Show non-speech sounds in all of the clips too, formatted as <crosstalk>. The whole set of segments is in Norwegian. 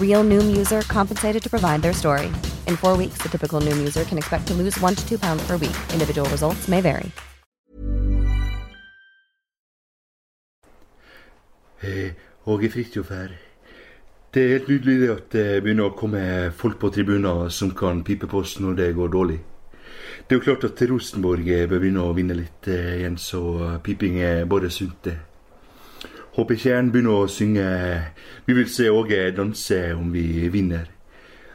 Real Noom user compensated to provide their story. In four weeks, the typical Noom user can expect to lose one to two pounds per week. Individual results may vary. Hei, Åge Fridtjof her. Det er helt nydelig at det begynner å komme folk på tribuner som kan pipe på oss når det går dårlig. Det er jo klart at Rosenborg bør begynne å vinne litt eh, igjen, så piping er bare sunt, det. Håper Tjern begynner å synge 'Vi vil se Åge danse om vi vinner'.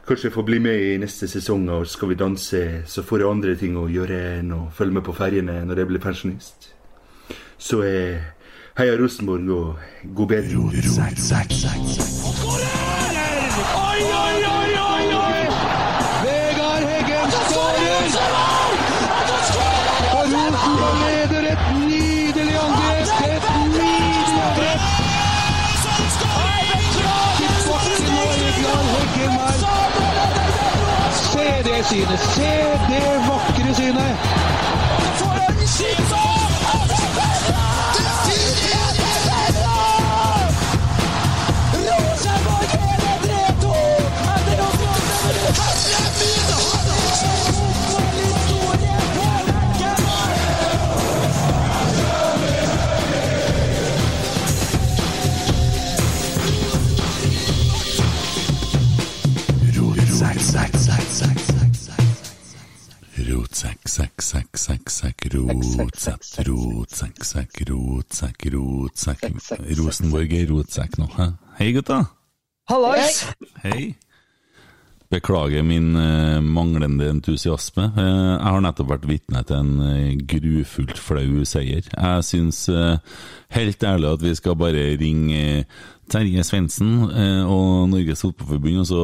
Kanskje jeg får bli med i neste sesong, og skal vi danse, så får jeg andre ting å gjøre enn å følge med på ferjene når jeg blir pensjonist. Så eh, heia Rosenborg og god bedring. Oi, oi, Synet! Se det vakre synet! Rotsekk, sekk, sekk, sekk, sekk, rotsekk, rotsekk, sekk, rotsekk, rotsekk Rosenborg er rotsekk nå, hæ? Hei, gutta. Hallais! Hei. Beklager min eh, manglende entusiasme. Eh, jeg har nettopp vært vitne til en eh, grufullt flau seier. Jeg syns helt ærlig at vi skal bare ringe Terje Svendsen og Norges Fotballforbund og så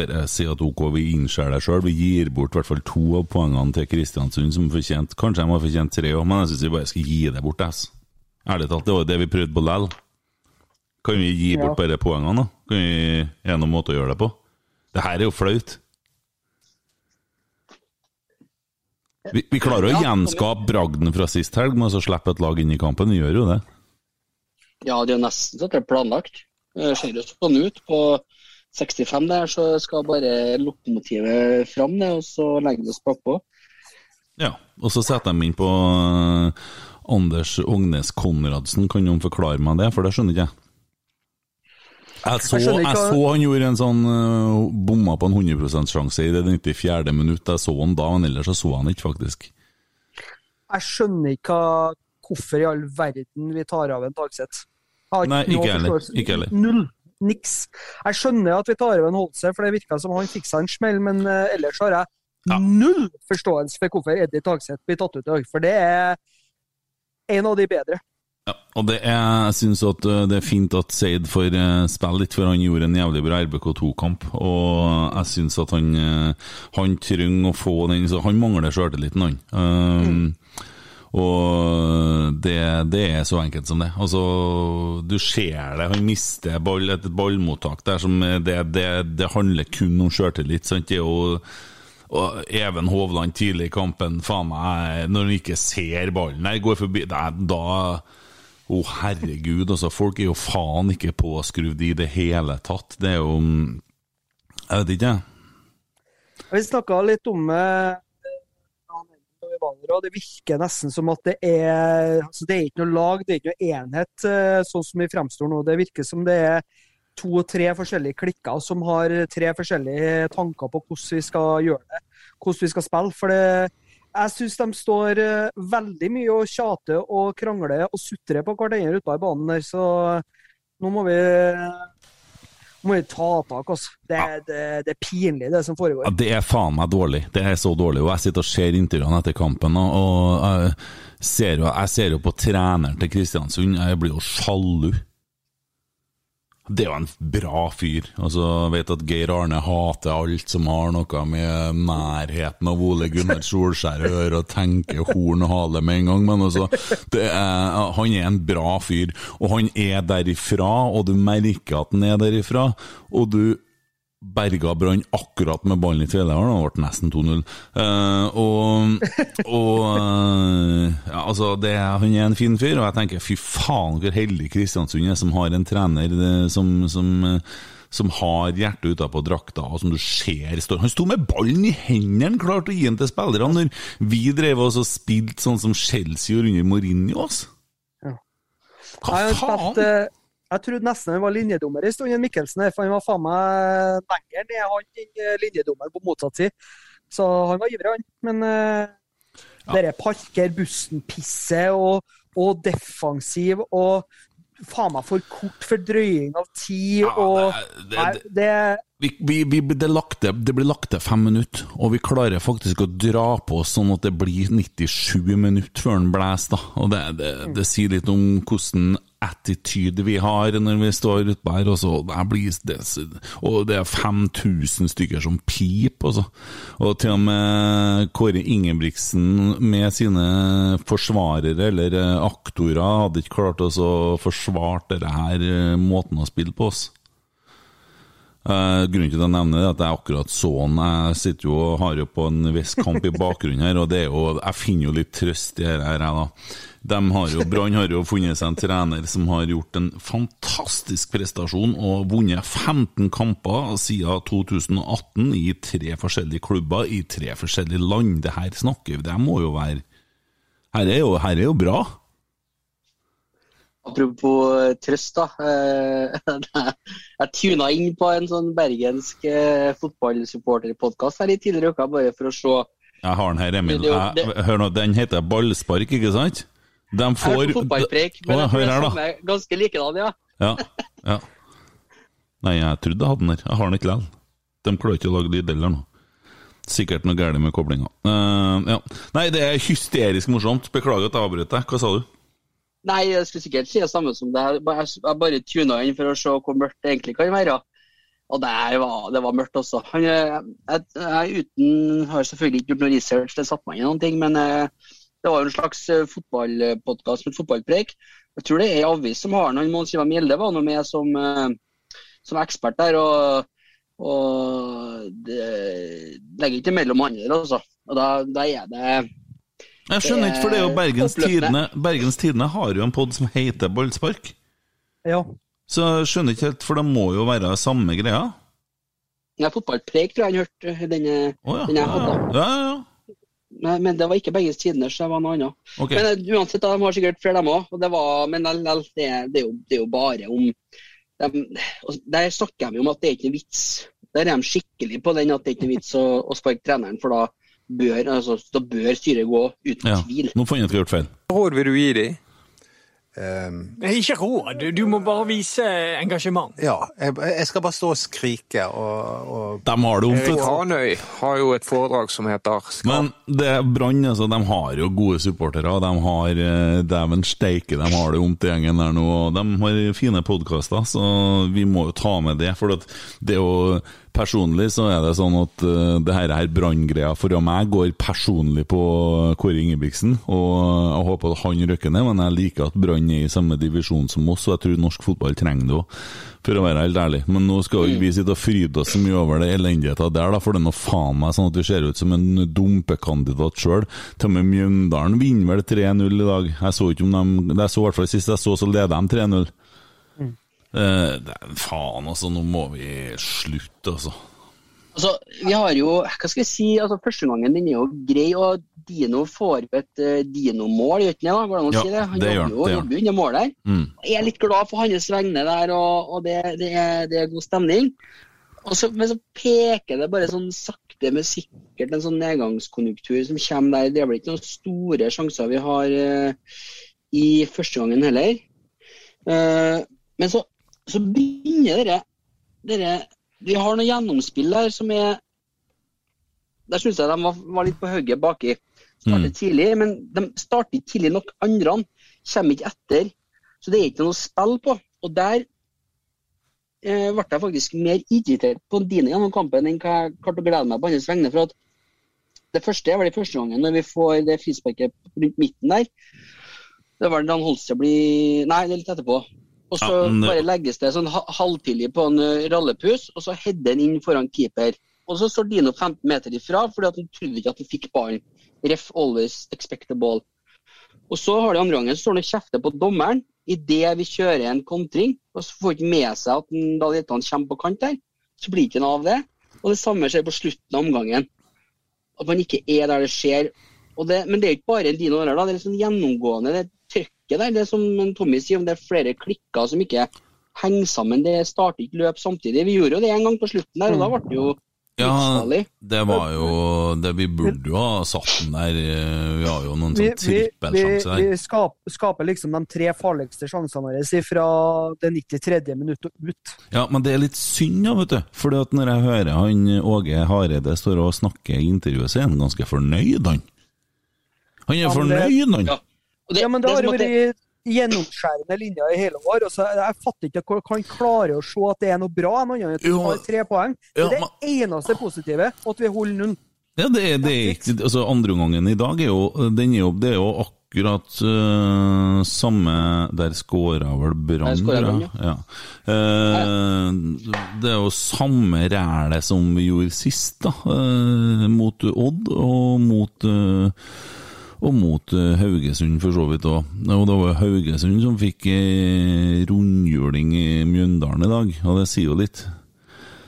bare si at ok, vi innser det sjøl. Vi gir bort i hvert fall to av poengene til Kristiansund som fortjent. Kanskje de har fortjent tre òg, men jeg syns vi bare skal gi det bort. ass. Ærlig talt, det var jo det vi prøvde på lell. Kan vi gi bort bare poengene, da? Kan vi Er det noen måte å gjøre det på? Det her er jo flaut. Vi, vi klarer å gjenskape bragden fra sist helg med å slippe et lag inn i kampen. Vi gjør jo det. Ja, det er nesten så det er planlagt. Det ser jo sånn ut. På 65 der så skal bare lokomotivet fram, og så legger vi oss bakpå. Ja, og så setter de inn på eh, Anders Ognes Konradsen. Kan noen forklare meg det, for det skjønner ikke jeg. Jeg så, Jeg jeg så han gjorde en sånn uh, bomma på en 100% sjanse i det 94. minutt. Jeg så han da, men ellers så så han ikke, faktisk. Jeg skjønner ikke hvorfor i all verden vi tar av en Dagseth. Nei, ikke heller. Ikke heller. Null. Niks. Jeg skjønner at vi tar av en Holse, for det virka som han fikk seg en smell, men uh, ellers har jeg null forståelse for hvorfor Eddie Dagseth blir tatt ut i dag. For det er en av de bedre. Og det er, jeg syns uh, det er fint at Seid får uh, spille litt, for han gjorde en jævlig bra RBK2-kamp. Og jeg syns at han, uh, han trenger å få den så Han mangler sjøltilliten, han. Um, Og det, det er så enkelt som det. Altså, du ser det, han mister ball, et ballmottak der som det, det, det handler kun om sjøltillit. Det er jo Og Even Hovland tidlig i kampen, faen meg, når han ikke ser ballen her, går forbi er Da Å, herregud, altså. Folk er jo faen ikke påskrudd i det hele tatt. Det er jo Jeg vet ikke, jeg. Vi snakka litt om eh, det virker nesten som at det er altså Det er ikke noe lag, det er ikke noe enhet, eh, sånn som vi fremstår nå. Det virker som det er to og tre forskjellige klikker som har tre forskjellige tanker på hvordan vi skal gjøre det, hvordan vi skal spille. For det, jeg syns de står eh, veldig mye og tjater og krangler og sutrer på hverandre ute på banen der, så nå må vi må vi ta tak, altså. Det, det, det, er pinlig, det som foregår. Ja, det er faen meg dårlig. Det er så dårlig. Og jeg sitter og ser intervjuene etter kampen, og, og jeg, ser jo, jeg ser jo på treneren til Kristiansund. Jeg blir jo sjalu. Det er jo en bra fyr. Altså, jeg vet at Geir Arne hater alt som har noe med nærheten av Ole Gunnar Solskjær å gjøre, og tenker horn og hale med en gang, men altså er, Han er en bra fyr, og han er derifra, og du merker at han er derifra, og du berga Brann akkurat med ballen i tredjedelen, det ble nesten 2-0. Uh, og, og uh, ja, altså det, Han er en fin fyr, og jeg tenker fy faen hvor heldig Kristiansund er som har en trener det, som, som, som har hjertet utapå drakta, og som du ser står Han sto med ballen i hendene, klarte å gi den til spillerne, når vi drev oss og spilte sånn som Chelsea gjorde under Mourinho. Altså. Ja. Hva faen? Jeg trodde nesten han var linjedommer en stund, Mikkelsen, for han var faen meg lenger ned han enn linjedommeren på motsatt side. Så han var ivrig, han. Men uh, ja. dette parker bussen-pisset og, og, defensiv og faen meg for kort fordrøying av tid ja, og det, det, det, vi, vi, vi, det, lagt, det, blir lagt til fem minutter, og vi klarer faktisk å dra på sånn at det blir 97 minutter før den blåser. Og det, det, sier litt om hvordan attitude vi har når vi står utpå her. Og, så, det, og det er 5000 stykker som piper, altså. Og til og med Kåre Ingebrigtsen med sine forsvarere, eller aktorer, hadde ikke klart å forsvare denne måten å spille på oss. Uh, grunnen til at jeg nevner det, er at jeg akkurat så han. Jeg sitter jo og har jo på en viss kamp i bakgrunnen her, og det er jo, jeg finner jo litt trøst i dette. her, da. De har jo, Brann har jo funnet seg en trener som har gjort en fantastisk prestasjon og vunnet 15 kamper siden 2018 i tre forskjellige klubber i tre forskjellige land. Det her snakker vi Det må jo være Her er jo, her er jo bra. Apropos eh, trøst, da. <laughs> Jeg tuna inn på en sånn bergensk eh, fotballsupporterpodkast her i tidligere uka, bare for å se Jeg har den her, Emil. Jeg, hør nå, den heter Ballspark, ikke sant? De får Jeg er på fotballpreik, men jeg tror det er ganske likedan, ja. ja. ja. Nei, jeg trodde jeg hadde den der. Jeg har den ikke likevel. De klarer ikke å lage lyd heller nå. Sikkert noe galt med koblinga. Uh, ja. Nei, det er hysterisk morsomt. Beklager at jeg avbrøt deg. Hva sa du? Nei, jeg skulle sikkert si det samme som det. Jeg bare tuna inn for å se hvor mørkt det egentlig kan være. Og det var, det var mørkt også. Jeg, jeg, jeg, uten, har selvfølgelig ikke gjort noe research, det satte meg i noen ting. Men eh, det var jo en slags eh, fotballpodkast med fotballpreik. Jeg tror det er ei avis som har den. Mons Ivar Mjelde var nå med som, eh, som, ekspert der. og, og det legger ikke mellom andre, altså. Og da, da er det jeg skjønner ikke, for det er jo Bergens Tidende Bergens Tidende har jo en pod som heter Ballspark. Ja. Så jeg skjønner ikke helt, for det må jo være samme greia? Ja, fotballpreik tror jeg han hørte denne, oh, ja. denne hadde. Ja, ja, ja. Men, men, det var ikke Bergens Tidende, så det var noe annet. Okay. Men uh, uansett, de har sikkert flere, dem òg. Men det, det, er jo, det, er jo, bare om de, Der snakker de om at det er ikke noe vits. Der er de skikkelig på den at det er ikke noe vits å, å sparke treneren, for da bør, altså, da bør styret gå, uten ja. tvil. Nå får ikke gjort feil. Råd vil du gi dem? Um, ikke råd, du må bare vise engasjement. Ja, jeg, jeg skal bare stå og skrike og, og De har det Erik Hanøy har jo et foredrag som heter Skap. Men det Brann, altså, de har jo gode supportere. De har eh, dæven steike, de har det vondt i gjengen der nå. Og de har fine podkaster, så vi må jo ta med det. For det er jo Personlig så er det sånn at uh, det her, her branngreia for meg går personlig på Kåre Ingebrigtsen. Og jeg håper at han rykker ned, men jeg liker at Brann er i samme divisjon som oss, og jeg tror norsk fotball trenger det òg, for å være helt ærlig. Men nå skal jo vi sitte og fryde oss så mye over det elendigheta der, da, for det er nå faen meg sånn at vi ser ut som en dumpekandidat sjøl. Til og med Mjøndalen vinner vel 3-0 i dag. Jeg så ikke om de Jeg så i hvert fall sist jeg så, så leder de 3-0. Uh, faen, altså. Nå må vi slutte, altså. Altså, vi har jo, hva skal jeg si, altså Første gangen den er jo grei, og Dino får jo et uh, Dino-mål, gjør ikke det? Går det an å Ja, si det? Han det jobber jo, han, jobber under mål der. Mm. Jeg er litt glad for hans vegne der, og, og det, det, er, det er god stemning. Og så, men så peker det bare sånn sakte, men sikkert en sånn nedgangskonjunktur som kommer der. Det er vel ikke noen store sjanser vi har uh, i første gangen heller. Uh, men så, så begynner dere, dere Vi har noe gjennomspill der som er Der syns jeg de var, var litt på hugget baki. Startet Mm. tidlig, men de starter ikke tidlig nok. Andre kommer ikke etter. Så det er ikke noe å spille på. Og der eh, ble jeg faktisk mer irritert på Dine gjennom kampen enn hva jeg klarte å glede meg på hans vegne. For at det første vel i første gangen når vi får det frisparket rundt midten der. Det var da han Holse blir Nei, det er litt etterpå. Og så Ja, men bare legges det sånn halvtidlig på en rallepus, og så header han inn foran keeper. Og så står Dino 15 meter ifra fordi at han trodde ikke at han fikk ballen. Ref always expect the ball. Og så har de andre gangen, så står han og kjefter på dommeren idet vi kjører en kontring. Og så får han ikke med seg at den, da han kommer på kant der. Så blir ikke noe av det. Og det samme skjer på slutten av omgangen. At man ikke er der det skjer. Og det, men det er ikke bare en Dino der, da. Det er sånn gjennomgående. Det trykket der, det er som Tommy sier, om det er flere klikker som ikke henger sammen. Det starter ikke løp samtidig. Vi gjorde jo det en gang på slutten der, og da ble det jo Ja, det var jo det Vi burde jo ha satt den der. eh, Vi har jo noen Vi, sånn vi, vi, trippelsjanser vi der. skaper, skaper liksom de tre farligste sjansene våre fra det 93. minutt ut. Ja, men det er litt synd, ja, vet du. Fordi at når jeg hører han Åge Hareide står og snakker i intervjuet, så er han ganske fornøyd, han. Han er Ja, fornøyd, han. Ja. Og det, Ja, men det det har jo at det- vært gjennomskjærende linjer i hele år. og så Jeg fatter ikke hvordan han klarer å se at det er noe bra enn annet enn at vi Jo, tre poeng. Det ja, er det eneste positive, at vi holder null. Ja, det er, det er ikke Altså, andreomgangen i dag er jo Den er jo, det er jo akkurat uh, samme Der skåra vel Brann, ja. uh, det er jo samme rælet som vi gjorde sist, da. Uh, mot Odd og mot og mot eh, Haugesund, for så vidt òg. Og det var Haugesund som fikk eh, rundhjuling i Mjøndalen i dag, og det sier jo litt.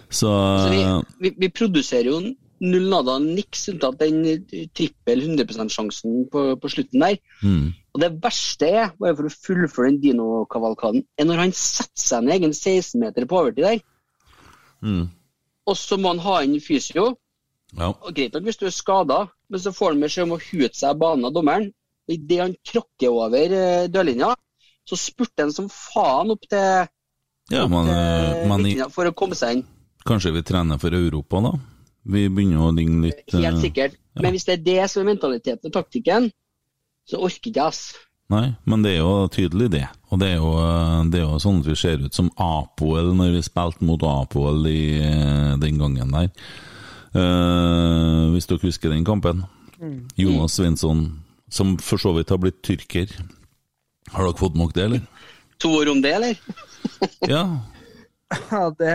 Så Så vi, vi, vi produserer jo null nada niks unntatt den trippel 100 %-sjansen på, på slutten der. mm, Og det verste er, bare for å fullføre den Dino-kavalkaden, er når han setter seg ned egen 16-meter på overtid der. mm, Og så må han ha inn fysio. Ja. Og Greit nok hvis du er skada, men så får han beskjed om å hute seg av banen av dommeren. Og Idet han tråkker over eh, dørlinja, så spurter han som faen opp til, ja opp til eh, midtlinja for å komme seg inn. Kanskje vi trener for Europa, da? Vi begynner å ligne litt Helt eh, sikkert. Men hvis det er det som er mentaliteten og taktikken, så orker ikke jeg, ass. Nei, men det er jo tydelig, det. Og det er jo, det er jo sånn at vi ser ut som Apoel når vi spilte mot Apoel i den gangen der. Eh, hvis dere husker den kampen. Jonas Svensson, som for så vidt har blitt tyrker. Har dere fått nok det, eller? <laughs> To ord om det, eller? <laughs> Ja. Ja, det,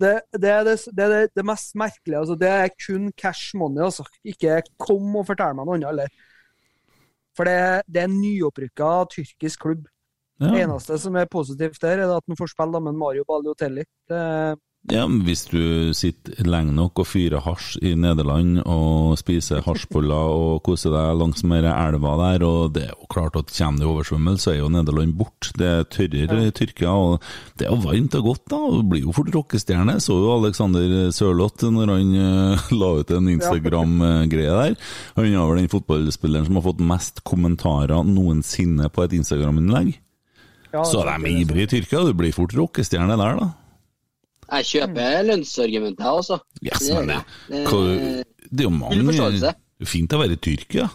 det, det, er det, det, er det mest merkelige. Altså, det er kun cash money. Altså. Ikke kom og fortell meg noe annet eller. For det, det er en nyopprykka tyrkisk klubb. Det eneste som er positivt der, er at han får spille med Mario Balliotelli. Det, Ja, Hvis du sitter lenge nok og fyrer hasj i Nederland og spiser hasjboller og koser deg langs med elva der, og det er jo klart at kommer det oversvømmelse, så er jo Nederland bort. Det er tørrere i Tyrkia, og det er jo varmt og godt, da. Du blir jo fort rockestjerne. Så jo Alexander Sørloth når han eh, la ut en Instagram-greie der. Han er vel den fotballspilleren som har fått mest kommentarer noensinne på et Instagram-innlegg. Så de er ivrige i Tyrkia, du blir fort rockestjerne der, da. Jeg kjøper lønnsargumentet, jeg, også. Yes, Det men det, hva- det er jo mange Det er fint å være i Tyrkia.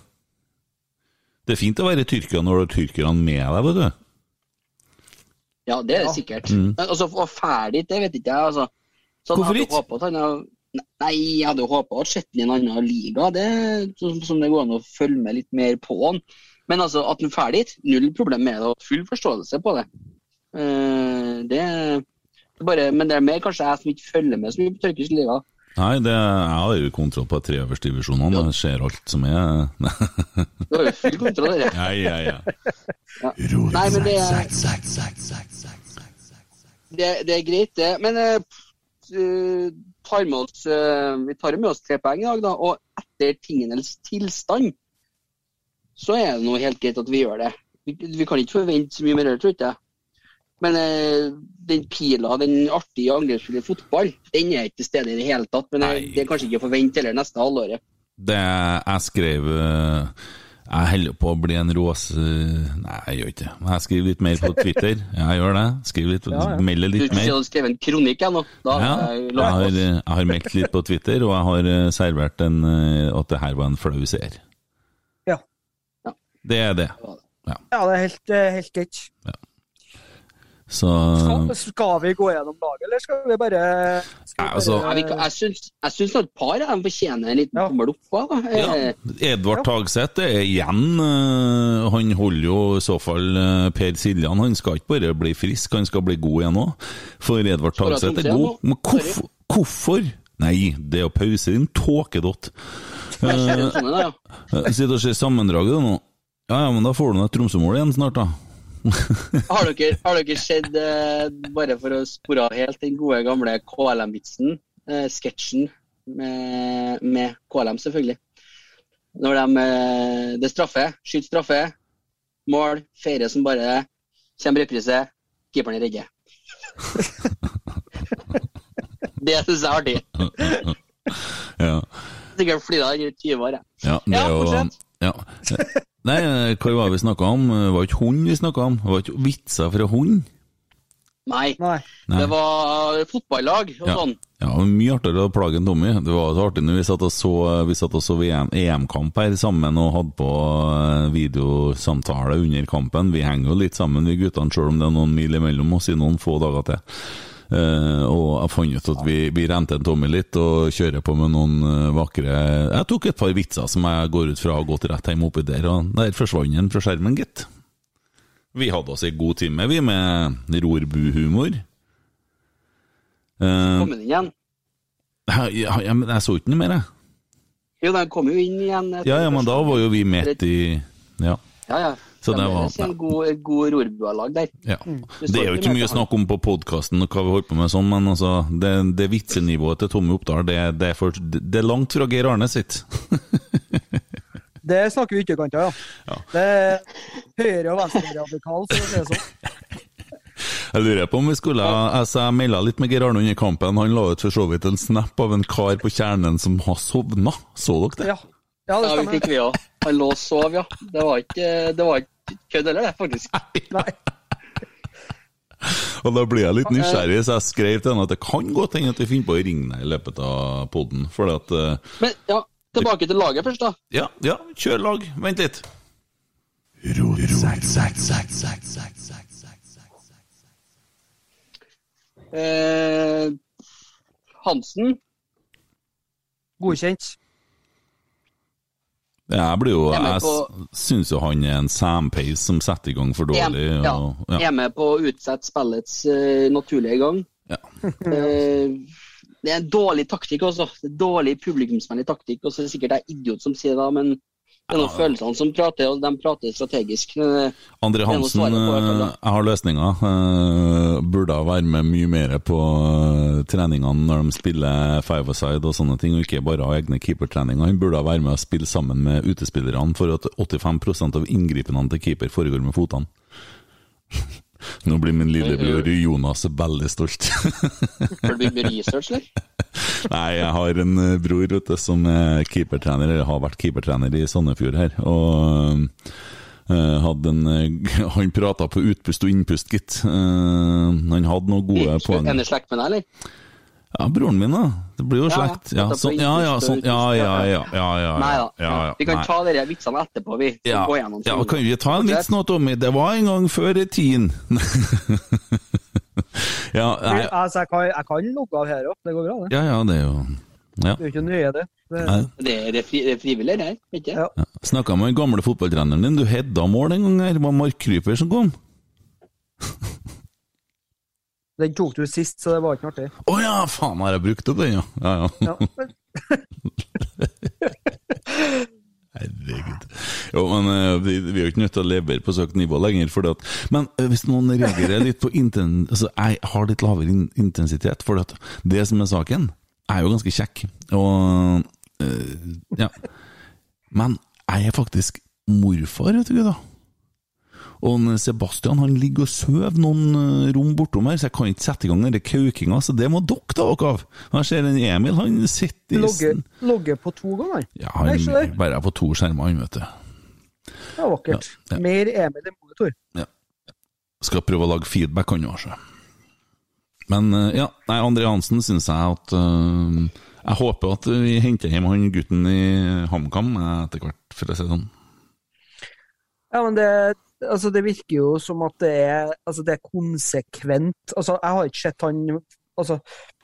Det er fint å være i Tyrkia når du har tyrkerne med deg, vet du. Ja, det er det Ja. sikkert. Mm. Men altså, å ferdig det vet ikke jeg, altså. Sånn, Hvorfor ikke? håpet han Nei, jeg hadde jo håpa å sett ham i en annen liga, det som, som det går an å følge med litt mer på han. Men altså, at han er dit, null problem med det, og full forståelse på det. Uh, det bare, Men det er mer kanskje jeg som ikke følger med så mye på tyrkisk liga. Nei, det, jeg har jo kontroll på tre øverste divisjonene. Jeg ser alt som er Du har jo full kontroll dere. det. Ja, ja, ja. Ja. Nei, men det er, det, det er greit, det. Men eh, tar med oss, uh, vi tar med oss tre poeng i dag, da. Og etter tingenes tilstand, så er det noe helt greit at vi gjør det. Vi, vi kan ikke forvente så mye mer, tror jeg. Men eh, den pila, den artige angrepsfulle fotball, den er ikke til stede i det hele tatt. Men jeg, det er kanskje ikke å forvente heller neste halvåret. Det jeg skrev eh, Jeg holder på å bli en råse... Nei, jeg gjør ikke det. Jeg skriver litt mer på Twitter. <laughs> Ja, jeg gjør det. Skriver litt, Ja, ja. melder litt mer. Du har skrevet en kronikk ennå? Ja, har jeg jeg har, jeg har meldt litt på Twitter, og jeg har eh, servert en, eh, at det her var en flau seer. Ja. Det er det. Ja, det er helt, eh, helt greit. Så Skal, skal vi gå gjennom laget, eller skal vi bare skal vi altså- Nei, jeg syns, et par av dem fortjener en liten tommel opp. Ja, Edvard Edvard Tagseth er igjen eh, Han holder jo i så fall eh, Per Siljan. Han skal ikke bare bli frisk, han skal bli god igjen òg. For Edvard Tagseth er god. Men hvorfor? hvorfor? Nei, det er jo pause, din tåkedott. ja. Sitter og ser sammendraget nå. Ja, ja, men da får du nå et Tromsø-mål igjen snart, da. <laughs> Har dere, har dere sett, eh, bare for å spore av helt, den gode gamle KLM-vitsen? Eh, Sketsjen med, med KLM, selvfølgelig. Når de eh, Det straffe, skyter straffe, mål, feirer som bare det. Kommer reprise, keeperen redder. redde. <laughs> det syns jeg er artig. Ja. Sikkert det er 20 år, jeg. Ja, det er jo ja. Nei, hva var det vi snakka om? Det var ikke hund vi snakka om? Det var ikke vitser fra hund? Nei. Nei. Det var fotballag og Ja. sånn. Ja, mye artigere å plage enn Tommy. Det var så artig når vi satt og så, vi satt og så VM EM-kamp her sammen og hadde på eh, videosamtale under kampen. Vi henger jo litt sammen, vi guttene, selv om det er noen mil imellom oss i noen få dager til. Eh, og jeg fant ut at vi, vi rente en tommel litt og kjører på med noen eh, vakre Jeg tok et par vitser som jeg går ut fra har gått rett hjem oppi der, og der forsvant den fra skjermen, gitt. Vi hadde oss ei god time, vi, med rorbuhumor. Eh, Kom den igjen? ja, ja, men jeg så ikke noe mer, jeg. Jo, den kom jo inn igjen. Ja, ja, men da var jo vi midt i Ja. Ja, ja. Så det var- en god, god rorbualag der. ja. Det Det er jo ikke ikke mye snakk om på podkasten og hva vi holder på med sånn, men altså, det, det vitsenivået til Tommy Oppdal, det, det, er for, det er langt fra Geir Arne sitt. <laughs> Det snakker vi ytterkanter, ja. Det er høyre- og venstreradikal, for å si det sånn. <laughs> Jeg lurer på om vi skulle altså, Jeg melda litt med Geir Arne under kampen. Han la ut for så vidt en snap av en kar på kjernen som har sovna. Så dere det? Ja, ja det Ja, vi fikk vi òg. Han lå og sov, ja. Det var ikke, det var ikke kødd heller, det, faktisk. <laughs> Nei. Og da blir jeg litt nysgjerrig, så jeg skrev til henne at det kan godt hende at vi finner på å ringe deg i løpet av poden. For at eh, Men ja, tilbake til laget først, da. Ja, ja, kjør lag. Vent litt. Eh, Hansen. Godkjent. Jeg blir jo Jeg syns jo han er en sampeis som setter i gang for dårlig. ja, Og, Jeg er med på å utsette spillets uh, naturlige gang. <laughs> Eh, det er en dårlig taktikk også. Dårlig publikumsvennlig taktikk. Og så er det sikkert jeg idiot som sier det, men det er noen følelsene som prater, og de prater strategisk. Eh, noe Hansen, på fall, eh, jeg har løsninga. Eh, Burde være med mye mer på treningene når de spiller five-a-side og sånne ting, og ikke bare ha egne keepertreninger. Han burde være med og spille sammen med utespillerne, for at 85% av inngripene til keeper foregår med fotene. Nå blir min lillebror Jonas veldig stolt. <laughs> Har du med research, eller? <laughs> Nei, jeg har en eh, bror vet du, som er keepertrener, eller har vært keepertrener i Sandefjord her. Og eh, hadde en, eh, <laughs> han prata på utpust og innpust, gitt. Han hadde noen gode poeng. En i slekt med deg, eller? Ja, broren min, da. Det blir jo slekt. Ja, sånn, ja, ja, sånn, ja, ja, ja, ja, ja, Nei da. ja, ja, Vi kan ta de vitsene etterpå, vi. ja, ja, kan vi ta en vits nå, Tommy? Det var en gang før i tiden. <laughs> Ja, nei, Altså, jeg kan, jeg kan lukke av her òg, det går bra, det. ja, ja, det er jo ja. Det er jo ikke nøye, det. det Det er, det er, fri, det er frivillig, det her. Ikke? Ja. Ja. Snakka med den gamle fotballtreneren din, du hedda mål en gang her, det var Mark Kryper som kom. <laughs> Den tok du sist, så det var ikke artig. Å ja, faen har jeg brukt opp den, ja. Ja, ja. Ja. <laughs> Herregud. Jo, men eh, vi, vi er jo ikke nødt til å levere på så høyt nivå lenger. For at, men eh, hvis noen reagerer litt på inten, altså, Jeg har litt lavere in intensitet, for at det som er saken, er jo ganske kjekk. Og uh, ja. Men jeg er faktisk morfar, vet du, da. Og Sebastian han ligger og sover noen eh, rom bortom her, så jeg kan ikke sette i gang den kaukinga, så det må dere ta dere av. Jeg ser en Emil, han sitter i Logger logge på to ganger. Ja, han Nei, bare er på to skjermer, han, vet du. Det er vakkert. Ja, ja. Mer Emil enn Monitor. Skal prøve å lage feedback, han òg, sjø. Men eh, ja, nei, André Hansen syns jeg at uh, Jeg håper at vi henter hjem han gutten i HamKam etter hvert, for å si det sånn. Ja, men det, altså, det virker jo som at det er, altså, det er konsekvent. Altså, jeg har ikke sett han altså,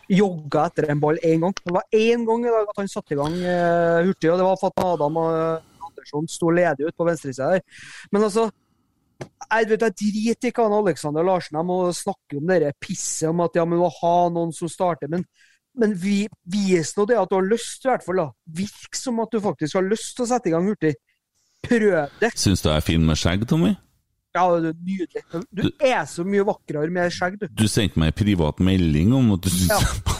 jogga etter en ball én gang. Det var én gang i dag at han satte i gang uh, hurtig, og det var for at Adam og Andersson sto ledig ut på venstresida der. Men altså jeg, vet, jeg driter i hva han Alexander Larsen jeg må snakke om det pisset om at ja, men å ha noen som starter. Men, men vi, vis nå det at du har lyst, i hvert fall. da. Virk som at du faktisk har lyst til å sette i gang hurtig. Prøv det. Syns du jeg er fin med skjegg, Tommy? Ja, det er nydelig. Du er så mye vakrere med skjegg, du. Du sendte meg en privat melding om at du syntes Ja.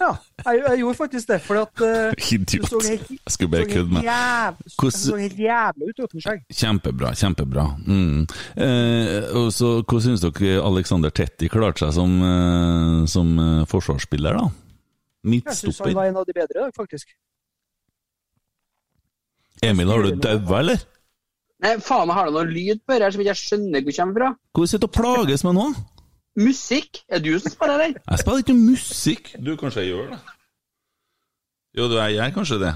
Ja, jeg, jeg gjorde faktisk det, fordi at <laughs> du Idiot. så helt, Jeg skulle bare kødde med deg. du så helt jævlig ut uten skjegg. Kjempebra, kjempebra. Mm. Eh, og så, Hvordan syns dere Alexander Tetti klarte seg som, eh, som eh, forsvarsspiller, da? Jeg syns han var en av de bedre i dag, faktisk. Emil, har du daua, eller? Nei, faen meg har du noe lyd på her som ikke jeg skjønner hvor kommer fra. Hvor sitter du og plages med nå? Musikk? Er du som spiller den? Jeg spiller ikke musikk. Du, kanskje jeg gjør det? Jo, du, jeg gjør kanskje det.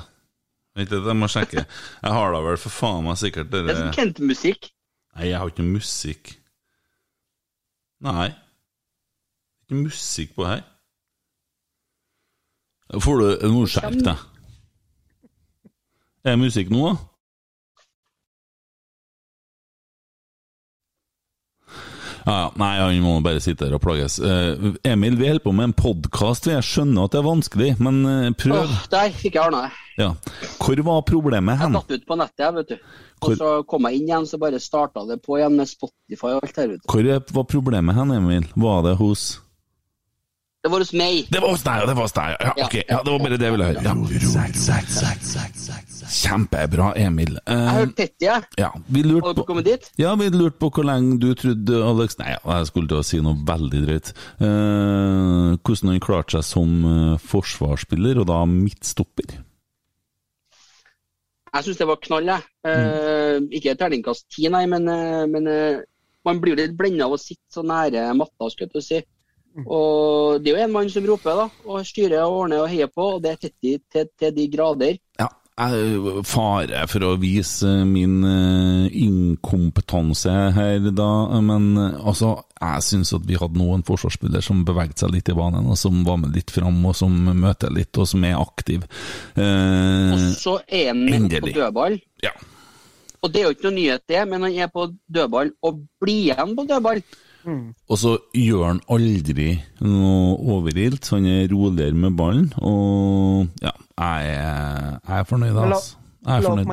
Vent litt, jeg må sjekke. Jeg har da vel for faen meg sikkert Det er dere som Kent-musikk. Nei, jeg har ikke noe musikk. Nei. Ikke musikk på her. Får du Nå skjerp deg. Er det musikk nå, da? Ja, ja. Nei, han må bare sitte her og plages. Uh, Emil, vi holder på med en podkast. Jeg skjønner at det er vanskelig, men uh, prøv. Oh, der fikk jeg ordna det. Ja. Hvor var problemet Jeg hen? datt ut på nettet, jeg, vet du. Og Hvor- så kom jeg inn igjen, så bare starta det på igjen med Spotify og alt her. vet du. Hvor var problemet hen, Emil? Var det hos Det var hos meg. Det var hos deg, ja! Det var hos deg, ja. Ja. Ok, ja, det var bare det jeg ville høre. Ja. Kjempebra, Emil. Jeg har hørte tett, jeg. ja, vi lurte på ja, vi lurte på hvor lenge du trodde Alex Nei, jeg skulle til å si noe veldig drøyt. Uh, hvordan han klarte seg som eh, forsvarsspiller, og da midtstopper. Jeg syns det var knall, jeg. Eh, ikke terningkast ti, nei, men, eh, men eh, man blir jo litt blenda av å sitte så nære matta, skulle jeg til å si. Og det er jo en mann som roper, da, og styrer og ordner og heier på, og det er Tetty til, til de grader. Jeg fare for å vise min eh, inkompetanse her, da, men eh, altså, jeg syns at vi hadde noen en forsvarsspiller som beveget seg litt i banen, og som var med litt fram, og som møter litt, og som er aktiv. Eh, Og så er han med på endelig. dødball. Ja. Og det er jo ikke noe nyhet, det, men han er på dødball og blir igjen på dødball. Og så gjør han aldri noe overilt, så han er roligere med ballen, og ja, jeg er, fornøyd, altså. Jeg er fornøyd.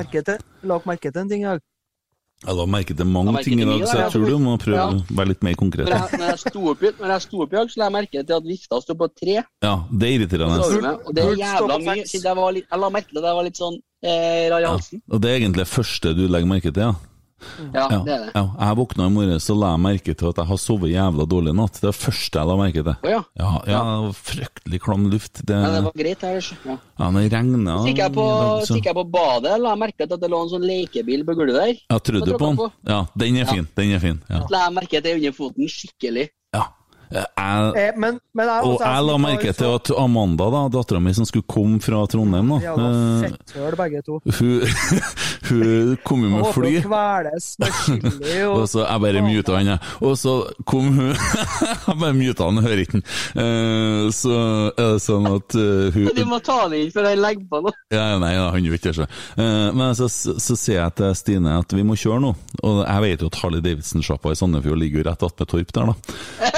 lag merke til en ting. Jeg. Jeg la merke til mange ting i dag, så jeg tror du må prøve Ja. å være litt mer konkret. Når jeg, når jeg sto opp i- i dag, så la jeg merke til at vifta sto på tre. Ja, det er irriterende. Og det er jævla mye. siden Jeg, var litt, jeg la merke til at jeg var litt sånn eh, rar i Ja. halsen. Og det er egentlig det første du legger merke til, ja. Ja, Ja, det er det. ja. Jeg våkna i morges og la jeg merke til at jeg har sovet jævla dårlig i natt. Det er det første jeg la merke til. Oh, ja. Ja, ja, fryktelig klam luft. Det, ja, det var greit her. Ja. ja, det regna Så gikk jeg, på, så jeg på badet, la jeg merke til at det lå en sånn lekebil på gulvet der. Ja, trodde du på den? Ja, den er fin. Den er fin. Ja. La jeg merke til under foten skikkelig. Ja. Jeg, Eh, men, men jeg, og også, jeg la merke til at Amanda, da, dattera mi som skulle komme fra Trondheim, da eh, fetthøl, begge to. hun, <laughs> hun kom jo med fly. å kveles med chili og Og så jeg bare muta han, jeg. Og så kom hun <laughs> Jeg bare muta han, hører ikke han. Eh, Så er det sånn at eh, hun Du må ta det inn før jeg legger på noe. ja, Nei, ja, han gjør ikke det. Eh, Men så, så sier jeg til Stine at vi må kjøre nå. Og jeg vet jo at Harley Davidson-sjappa i Sandefjord ligger jo rett attmed Torp der, da.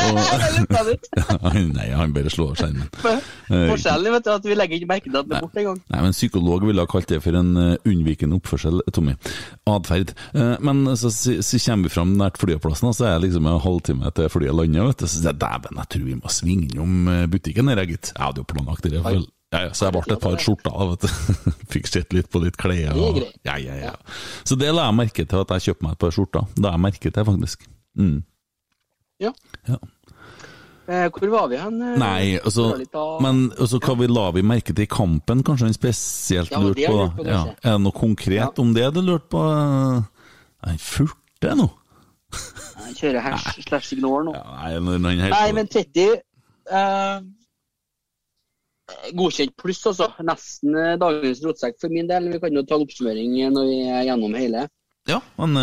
Og, <laughs> nei, han bare slår skjermen. <laughs> Forskjellig, vet du, at vi legger ikke merke til at den er borte engang. Nei, men Psykolog ville ha kalt det for en eh, unnvikende oppførsel, Tommy. Atferd. Eh, men så, så, så kommer vi fram nært flyplassen, og så er det liksom en halvtime til flyet lander. vet du. Så sier jeg dæven, jeg tror vi må svinge innom eh, butikken her, gitt. Jeg hadde jo planlagt det. for- Ja, ja, så jeg ble et par skjorter, da, vet du. <laughs> Fikk sett litt på litt klær. Og, ja, ja, ja. Så det la jeg merke til, at jeg kjøpte meg et par skjorter. Da jeg merket det, faktisk. Mm. Ja. Ja. Eh, hvor var vi hen? eh? Nei, altså, av- men altså, hva vi la vi merke til i kampen, kanskje han spesielt Ja, lurte på? lurt på, ja. Er det noe konkret om det du lurte på? Nei, furte nå? Han kjører hash slash ignore nå. Nei, nei, han Nei, men 30 eh, Godkjent pluss, altså. Nesten eh, dagens rotsekk for min del. Vi kan jo ta en oppsummering når vi er gjennom hele. Ja, men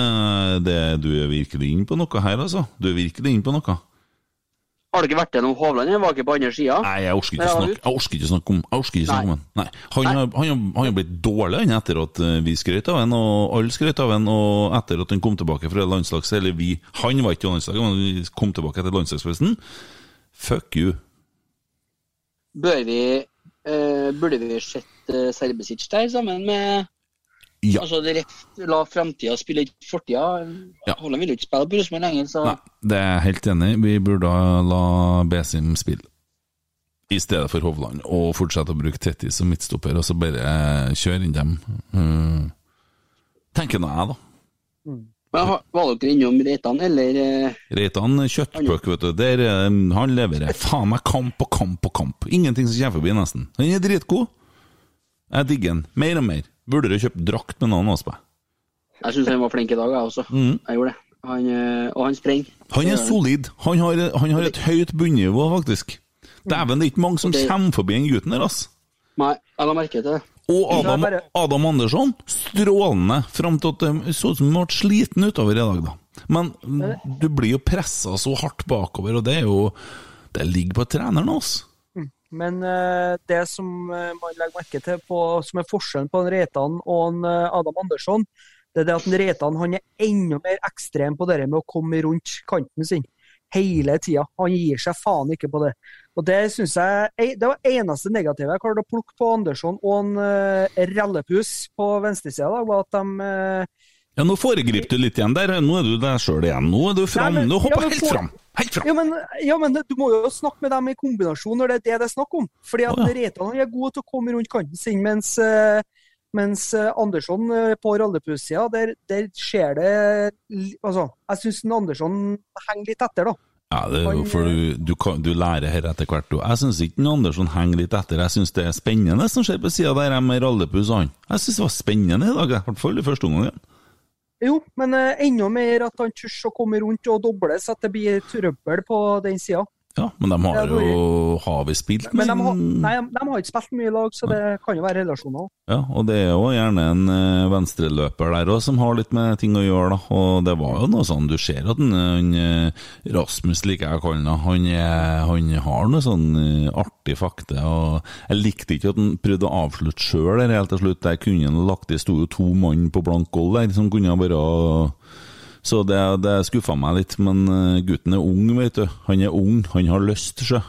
det, du er virkelig inne på noe her, altså. Du er virkelig inne på noe. Har du ikke vært gjennom Hovland? Jeg var ikke på andre sida. Nei, jeg orker ikke, snakke, jeg orker ikke snakke om Jeg orker ikke snakke om han. Nei. Han, har, han, han har blitt dårlig han etter at eh, vi skrøt av han, og alle skrøt av han, og etter at han kom tilbake fra landslags... Eller vi Han var ikke i landslaget, men vi kom tilbake etter landslagsfesten. Fuck you. Bør vi uh, Burde vi sett uh, Serbesic der sammen med Ja. Altså det La framtida spille ikke fortida. Ja. Holland vil jo ikke spille på Rosenborg lenger, så Nei, det er jeg helt enig i. Vi burde la Besim spille i stedet for Hovland, og fortsette å bruke Tetti som midtstopper, og så bare kjøre inn dem. Mm. tenker nå jeg, da. Men Var dere innom Reitan, eller eh, Reitan kjøttpuck, vet du. Der, er- han leverer faen meg kamp og kamp og kamp. Ingenting som kommer forbi, nesten. Han er dritgod. Jeg digger han. Mer og mer. Burde du kjøpt drakt med navn på? Jeg syns han var flink i dag, jeg også. Mm. Jeg gjorde det. Han, eh, og han springer. Han er solid. Han har, han har et høyt bunnivå, faktisk. Dæven, det er ikke mange som okay. kommer forbi den gutten der, ass. Nei, jeg la merke til det. Og Adam, Adam Andersson, strålende fram til at det så ut som han ble sliten utover i dag, da. Men du blir jo pressa så hardt bakover, og det er jo Det ligger på treneren, altså. Men eh, det som eh, man legger merke til, på, som er forskjellen på en Reitan og en eh, Adam Andersson, det er det at en Reitan han er enda mer ekstrem på det med å komme rundt kanten sin hele tida. Han gir seg faen ikke på det. Og Det synes jeg, det var eneste negative jeg klarte å plukke på Andersson og en uh, rallepus på venstresida, da, var at de Ja, nå foregriper du litt igjen der. Nå er du deg sjøl igjen. Nå er du fram. Nei, men- Nå hopper ja, helt fram. Helt fram. Ja men, ja, men du må jo snakke med dem i kombinasjon når det er det det er snakk om. Fordi at oh, ja. Reitan er god til å komme rundt kanten sin, mens, eh, mens eh, Andersson eh, på rallypussida, der, der skjer det Altså, jeg syns Andersson henger litt etter, da. Ja, det er jo for du, du, kan, du lærer her etter hvert. Jeg syns ikke Andersson henger litt etter. Jeg syns det er spennende som skjer på sida der med og han. Jeg syns det var spennende i dag, i hvert fall i første omgang. Jo, men eh, enda mer at han tør å komme rundt og doble, så at det blir trøbbel på den sida. Ja, men de har jo Har vi spilt Men de har, nei, de har ikke spilt mye i lag, så det kan jo være relasjoner. Ja, og det er jo gjerne en eh, venstreløper der òg som har litt med ting å gjøre, da. Og det var jo noe sånn, du ser at den, han, eh, Rasmus, liker jeg å kalle han, han, har noe sånn eh, artig fakte. Og jeg likte ikke at han prøvde å avslutte sjøl der helt til slutt. Der kunne han lagt det sto jo to mann på blank gold der, som kunne ha vært Så det, det skuffa meg litt. Men eh, gutten er ung, vet du. Han er ung, han har lyst, sjø.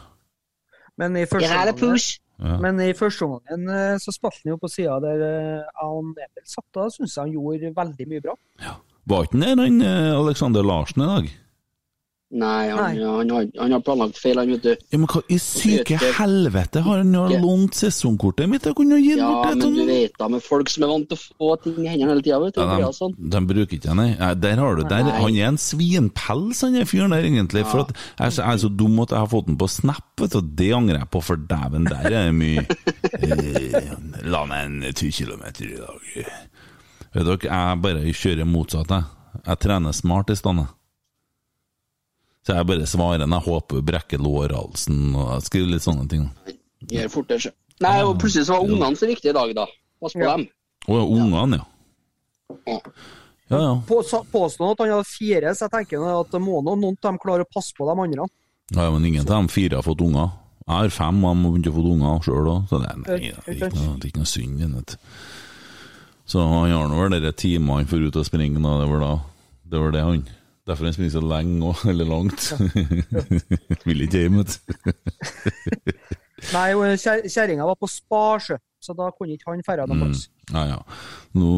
Men i første omgang- Ja. Men i første omgang eh, så spilte han jo på sida der eh, han Emil satt. Da syns jeg han gjorde veldig mye bra. Var ikke han der, han Alexander Larsen i dag? Nei, han, Nei. Han, har, han har planlagt feil, han, vet du. Ja, men hva i syke helvete har han jo lånt sesongkortet mitt? Jeg kunne gitt Ja, bort det men du vet da, med folk som er vant til å få ting i hendene hele tida, vet du. Ja, de, sånn. de bruker ikke den, nei. Der har du der, Han er en svinpels, han er fyren der, egentlig. For at jeg så- jeg er så dum at jeg har fått den på Snap, vet du, det angrer jeg på, for dæven, der er det mye eh, La meg en ti kilometer i dag. Vet dere, jeg bare kjører motsatt, jeg. Jeg trener smart i stedet. Så jeg bare svarer jeg håper hun brekker lårhalsen og jeg skriver litt sånne ting. Gjør fort det, sjø. Nei, og plutselig så var ungene så viktige i dag, da. Pass på Ja. dem. Å ja, ungene, ja. Ja, ja. På, sa- påstå at han hadde fire, så jeg tenker at det må nå noen av dem klare å passe på de andre. Ja, men ingen av de fire har fått unger. Jeg har fem, og de har begynt å få unger sjøl òg, så det, er- nei, det, er ikke noe, det er ikke noe synd. vet. Så han har nå vel de timene han får ut og springe. Det var da det var det han Derfor han springer så lenge òg, <laughs> eller langt. <laughs> Vil ikke hjem, vet du. <laughs> Nei, kjerringa var på Sparsjø, så da kunne ikke han dra noe Mm. plass. Ja, ja. Nå,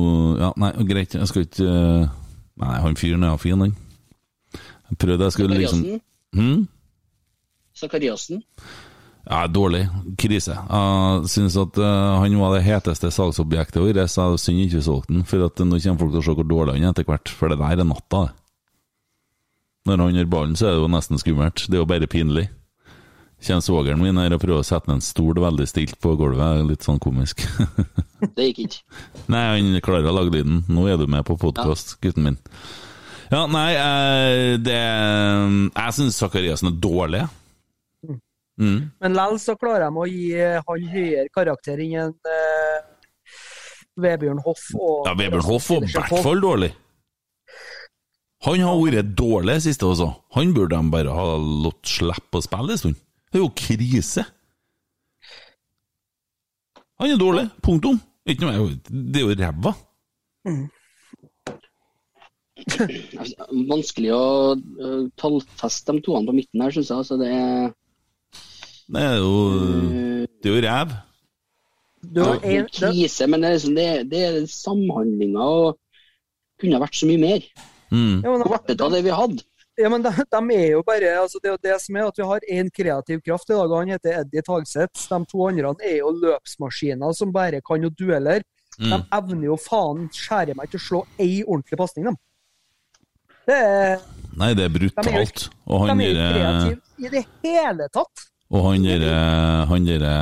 ja. Nei, greit, jeg skal ikke eh, Nei, han fyren er fin, han. Jeg prøvde, jeg skulle liksom hmm? Sakariassen? Ja, dårlig. Krise. Jeg syns at uh, han var det heteste salgsobjektet vårt, så synd ikke vi solgte den. For at nå kommer folk til å se hvor dårlig han er etter hvert, for det der er natta, det. Når han gjør ballen, så er det jo nesten skummelt. Det er jo bare pinlig. Kommer svogeren min her og prøver å sette ned en stol veldig stilt på gulvet, litt sånn komisk. <laughs> Det gikk ikke. Nei, han klarer å lage lyden. Nå er du med på podkast, gutten min. Ja, nei, eh, det Jeg syns Sakariassen er dårlig. Mm. Men likevel så klarer de å gi eh, han høyere karakter enn en eh, Vebjørn Hoff. Og, Ja, Vebjørn Hoff var i hvert fall dårlig. Han har vært dårlig siste også. Han burde de bare ha latt slippe å spille en stund. Det er jo krise. Han er dårlig. Punktum. Ikke noe, det er jo ræva. Mm. <laughs> Vanskelig å uh, tallfeste de toene på midten her, syns jeg. Altså, det er Det er jo Det er jo ræv. Det er en, krise, men det er, liksom, det, det er samhandlinga og kunne vært så mye mer. Mm. ja, men, Hvor ble det av det vi hadde? ja, men de, de er jo bare altså Det er jo det som er at vi har én kreativ kraft i dag, og han heter Eddie Tagseth. De to andre er jo løpsmaskiner som bare kan jo duellere. De Mm. evner jo faen skjære meg til å slå ei ordentlig pasning, dem. Det er, Nei, det er de er jo brutalt. De er jo kreative i det hele tatt. Og han derre han derre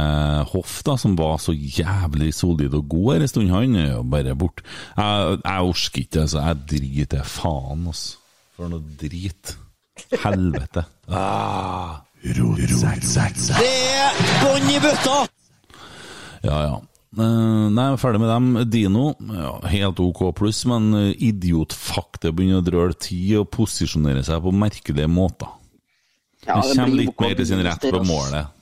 Hoff, da, som var så jævlig solid og god her en stund, han er jo bare borte. Jeg, jeg orker ikke, altså. Jeg driter faen, altså. For noe drit. Helvete. <laughs> Ah. Det er bånn i bøtta! Ja, ja. Eh, nei, er ferdig med dem. Dino, ja, helt OK pluss, men idiotfakte begynner å drøle tid og posisjonere seg på merkelige måter. Ja, Han det kommer litt mer til sin rett på målet.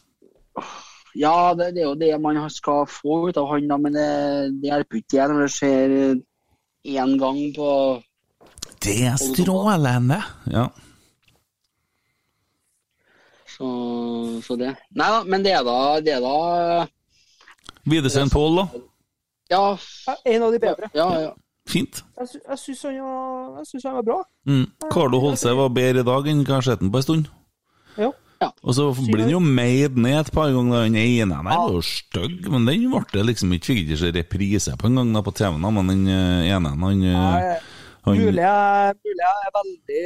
Ja, det, det er jo det man skal få ut av han, da, men det, det hjelper ikke igjen når det skjer én gang på Det er strålende! Ja. Så, så det. Nei da, men det er da, det er da Widersen Pål, da? Ja, En av de bedre. ja, ja. Fint. Jeg, sy jeg syns han, han var bra. Mm. Carlo Holse var bedre i dag enn hva jeg har sett den på en stund. Ja. Og så blir den jo meid ned et par ganger. Den ene der var jo stygg, men den ble det liksom ikke Fikk ikke reprise på en gang da på TV-en, men den eh, ene han, eh, han Mulig jeg, er veldig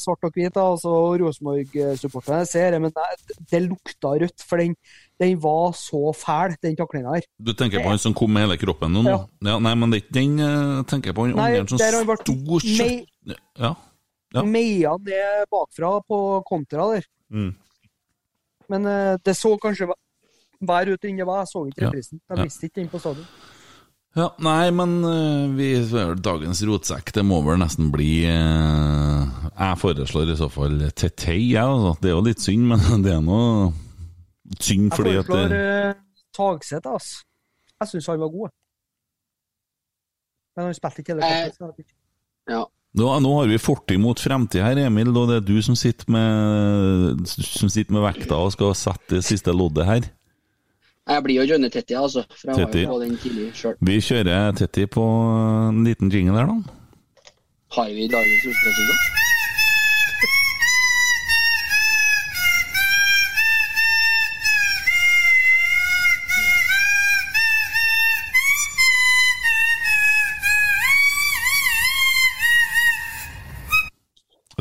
svart og hvit, altså Rosenborg-supporterne ser det, men det, det lukta rødt. For den, den var så fæl, den taklinga her. Du tenker på han som kom med hele kroppen nå? Ja. Ja. nei, men det er ikke den eh, tenker jeg på. Han andre som sto kjøtt... Ja. Ja. Meia det bakfra på kontra der. Mm. Men uh, det så kanskje vær ut enn det var. Jeg så ikke reprisen. Ja. Jeg visste ikke den på stadion. Ja, nei, men uh, vi, dagens rotsekk, det må vel nesten bli uh, Jeg foreslår i så fall Tetei, jeg. altså. Det er jo litt synd, men <laughs> det er noe synd Jeg fordi at Jeg foreslår det, uh, Tagseth, altså. Jeg syns han var god. Men han spilte ikke hele kampen. ja. Nå, nå har vi fortid mot fremtid her, Emil, og det er du som sitter med Som sitter med vekta og skal sette det siste loddet her. Jeg blir jo Johnny Tetti, altså. For jeg Tetti. var jo på den tidlig sjøl. Vi kjører Tetti på en liten jingle her, da. Har vi dagens Rosenborg-sesong?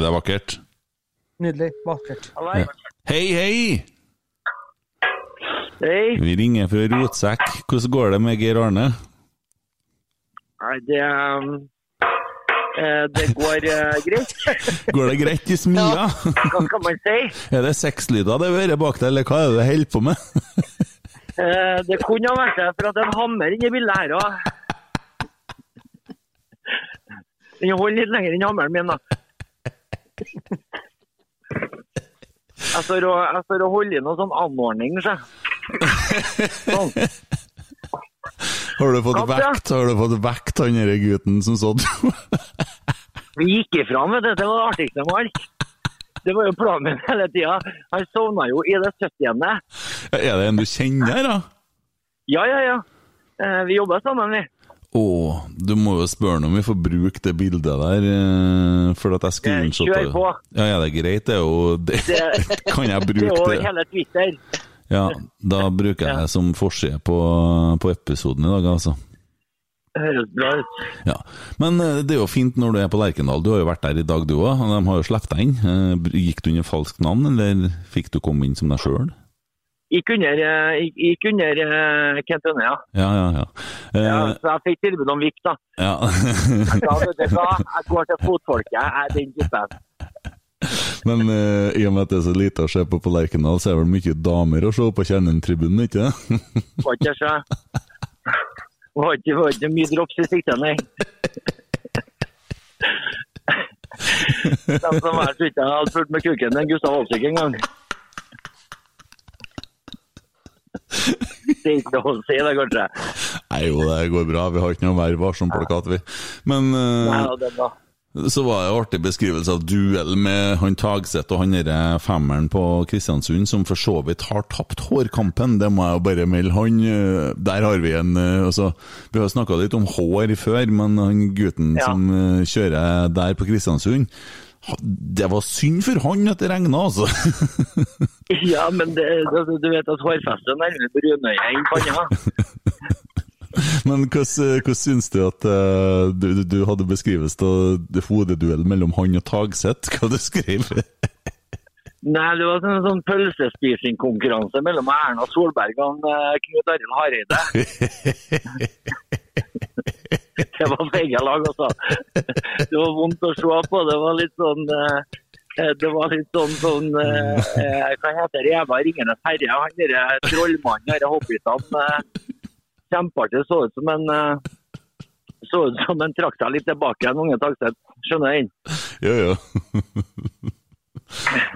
Det er vakkert. Nydelig. Vakkert. Ja. Hei, hei! Hei. Vi ringer fra Rotsekk. Hvordan går det med Geir Arne? Nei, det um, Eh, det går eh, greit. <laughs> Går det greit i smia? Hva skal man si? Er det sexlyder det hører bak deg, eller hva er det du holder på med? <laughs> Eh, det kunne ha vært det, for at det er en hammer inni bildet her òg. <laughs> Den holder litt lenger enn hammeren min, da. Jeg står og, holder i noe sånn anordning, så. Sånn. Har du fått vekt Har du fått vekt han derre gutten som sånn? <laughs> Vi gikk ifra med det, det var det artigste med alt. Det var jo planen min hele tida. Han sovna jo i det 70. Er det en du kjenner, da? Ja, ja, ja. Eh, Vi jobber sammen, vi. Å, du må jo spørre noe om vi får bruke det bildet der, eh, for at jeg screenshotta kjør på. Ja, ja, det er greit, det er jo <laughs> det, Det- Kan jeg bruke Det er bruke jo hele Twitter. Ja, da bruker jeg det som forside på, på episoden i dag, altså. Høres bra ut. Ja, Men eh, det er jo fint når du er på Lerkendal. Du har jo vært der i dag, du òg. De har jo sluppet deg inn. Eh, Gikk du under falskt navn, eller fikk du komme inn som deg sjøl? Gikk under, eh, gikk- under uh, Kent Ønne, ja. Ja, ja, ja. Eh, ja. Så jeg fikk tilbud om Vik, da. ja. Da vet du hva, jeg går til fotfolket. Jeg er den typen. Men uh, i og med at det er så lite å se på på Lerkendal, så er det vel mye damer å se på Kjernen-tribunen, ikke det? Får ikke se. Får ikke, får ikke mye drops i sikte, nei. <laughs> De som så ikke hadde fulgt med kuken til Gustav Olsvik en gang. Det <laughs> er ikke lov å si det, kanskje. Nei jo, det går bra. Vi har ikke noe mer varsom-plakat, vi. Men eh, Nei, det er bra. så var det en artig beskrivelse av duell med han Tagseth og han derre femmeren på Kristiansund, som for så vidt har tapt hårkampen. Det må jeg jo bare melde. Han eh, Der har vi en eh, altså, Vi har snakka litt om hår før, men han gutten Ja. som kjører der på Kristiansund det var synd for han at det regna, altså. <laughs> Ja, men det, du vet at hårfestet er nærmere brunøye enn panna. <laughs> Men hvordan, syns du at eh, du, du- du hadde beskrivelse av hodeduellen mellom han og Tagseth? Hva du skrev <laughs> Nei, det var sånn, sånn pølsespisingkonkurranse mellom Erna Solberg og eh, Knut Arild Hareide. <laughs> Det var begge lag, altså. Det var vondt å se på. Det var litt sånn eh, det var litt sånn, sånn eh, eh, Hva heter det? Eva Ringenes herre? Han derre trollmannen, disse hobbitene. eh, Kjempeartig. Så ut som en eh, så ut som en trakk seg litt tilbake en unge Tagseth. Skjønner jeg? Ja, ja. <laughs>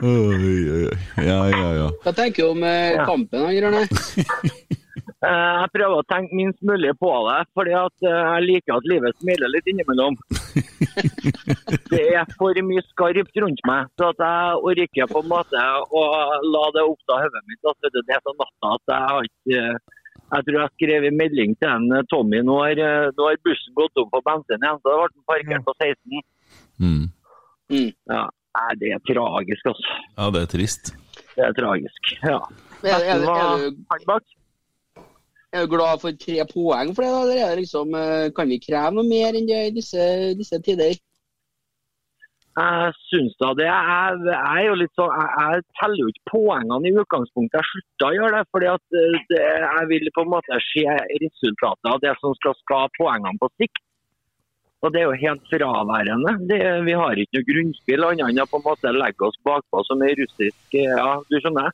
Oi, oi, oi. Ja, ja, ja. Hva tenker du om eh, kampen, han Grønne? <laughs> Eh, Jeg prøver å tenke minst mulig på det, fordi at eh, jeg liker at livet smiler litt innimellom. <laughs> Det er for mye skarpt rundt meg, så at jeg orker på en måte å la det oppta hodet mitt. Altså, det er så natta at jeg har ikke Jeg tror jeg skrev en melding til en eh, Tommy. Nå har, eh, nå har bussen gått opp på bensin igjen, så det ble den parkert på 16. Mm. Ja, det er tragisk, altså. Ja, det er trist. Det er tragisk. Ja. Er, er, er, er, du, er du glad for tre poeng for det, er det liksom, eh, kan vi kreve noe mer enn det i disse, disse tider? Jeg syns da det. Jeg, jeg jo litt sånn, jeg, jeg teller jo ikke poengene i utgangspunktet. Jeg slutta å gjøre det, fordi eh, det, jeg vil på en måte se resultatet av det som skal skape poengene på sikt. Og Det er jo helt fraværende. Det, vi har ikke noe grunnspill annet enn å på en måte legge oss bakpå som ei russisk eh, Ja, du skjønner?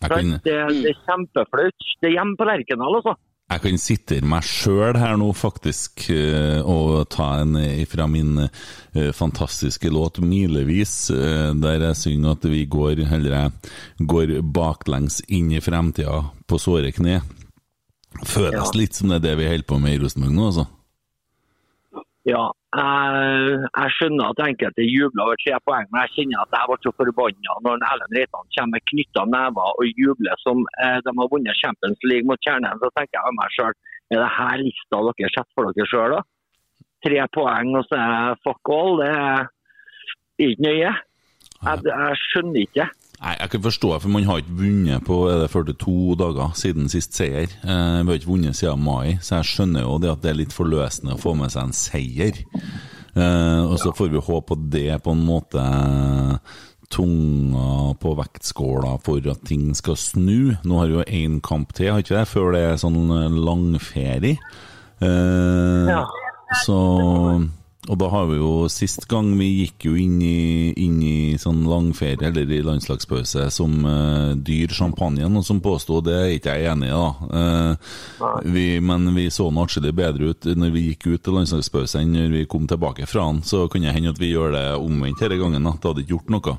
Kan, Det, det er kjempeflaut. Det er hjemme på Lerkendal, altså. jeg kan sitere meg sjøl her nå, faktisk, eh, og ta en fra min eh, fantastiske låt 'Milevis', eh, der jeg synger at vi går, eller jeg går baklengs inn i fremtida på såre kne. Føles litt som det er det vi holder på med i Rosenborg nå, altså. Ja, jeg, jeg skjønner at enkelte jubler over tre poeng, men jeg kjenner at jeg ble så forbanna når Erlend Reitan kommer med knytta never og jubler som eh, de har vunnet Champions League mot Kjernen. Så tenker jeg meg sjøl, er det her lista dere setter for dere sjøl, da? Tre poeng og så er fuck all, det er ikke nøye. Jeg, jeg skjønner ikke. Nei, Jeg kan forstå det, for man har ikke vunnet på er det 42 dager siden sist seier. Eh, vi har ikke vunnet siden mai, så jeg skjønner jo det at det er litt forløsende å få med seg en seier. Eh, og så får vi håpe at det på en måte tunga på vektskåla for at ting skal snu. Nå har vi jo én kamp til, har ikke det, før det er sånn langferie. Eh, Ja. Så Og da har vi jo Sist gang vi gikk jo inn i, inn i sånn langferie eller i landslagspause som uh, dyr champagne, og som påsto, det er ikke jeg enig i, da. Uh, vi, men vi så nå atskillig bedre ut når vi gikk ut til landslagspause enn når vi kom tilbake fra den. Så kunne det hende at vi gjør det omvendt denne gangen. da. Det hadde ikke gjort noe.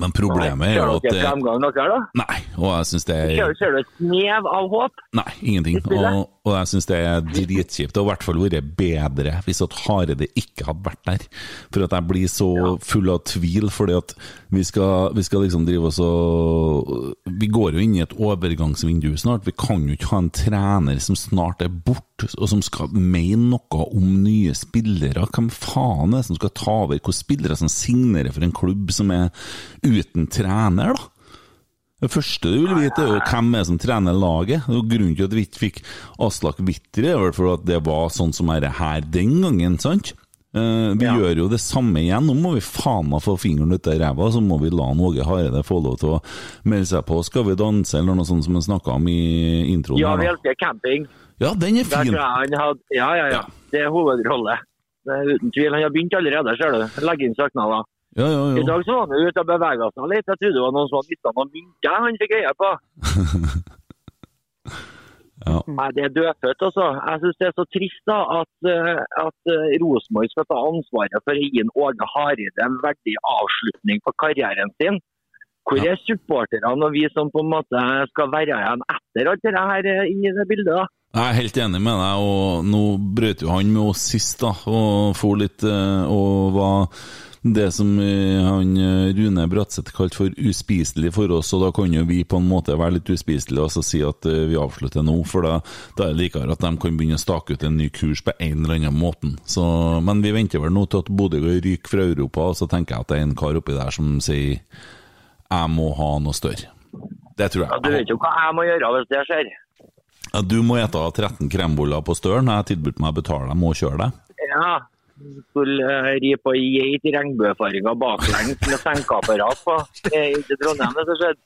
Men problemet er jo at Ser dere fremgang dere, da? Nei, og jeg syns det er ser du et snev av håp? Nei, ingenting. Og, og jeg syns det er dritkjipt. Det hadde i hvert fall vært bedre hvis at Hareide ikke hadde vært der. For at jeg blir så full av tvil, fordi at vi skal, vi skal liksom drive oss og Vi går jo inn i et overgangsvindu snart. Vi kan jo ikke ha en trener som snart er borte, og som skal mene noe om nye spillere. Hvem faen er det som skal ta over? Hvilke spillere som signerer for en klubb som er uten trener, da? Det første du vil vite, er jo hvem er som trener laget. Og Grunnen til at vi ikke fikk Aslak Witter, er vel for at det var sånn som er det her den gangen, sant? Uh, vi gjør jo det samme igjen. Nå må vi faen meg få fingeren ut av ræva, så må vi la Åge Hareide få lov til å melde seg på. Skal vi danse, eller noe sånt som vi snakka om i introen? Ja, vi elsker camping. Ja, den er fin. hadde, ja, ja, ja. Det er hovedrolle. Det er uten tvil. Han har begynt allerede, ser du. Legge inn søknader. Ja, ja, I dag så var han ute og bevega seg litt. Jeg trodde det var noen som hadde mista noen mynter han fikk øye på. <laughs> Ja. Nei, det er dødfødt, altså. Jeg syns det er så trist da, at, eh, at eh, Rosenborg skal ta ansvaret for å gi Åge Hareide en verdig avslutning på karrieren sin. Hvor er supporterne og vi som på en måte skal være igjen etter alt det her eh, i det bildet? da? Jeg er helt enig med deg, og nå brøt jo han med oss sist, da, og for litt Og var det som eh, han eh, Rune Bratseth kalte for uspiselig for oss, og da kan jo vi på en måte være litt uspiselige og så si at eh, vi avslutter nå, for da, da er det likere at de kan begynne å stake ut en ny kurs på en eller annen måte. Så, men vi venter vel nå til at Bodø ryker fra Europa, og så tenker jeg at det er en kar oppi der som sier jeg må ha noe større. Det tror jeg. Ja, du vet jo hva jeg må gjøre hvis det skjer. Ja, du må ete 13 kremboller på Støren. Jeg har tilbudt meg å betale dem og kjøre deg. Ja. Skulle eh, ri på ei geit i regnbuefarga baklengs med senkeapparat på. Det ikke Trondheim, det som skjedde.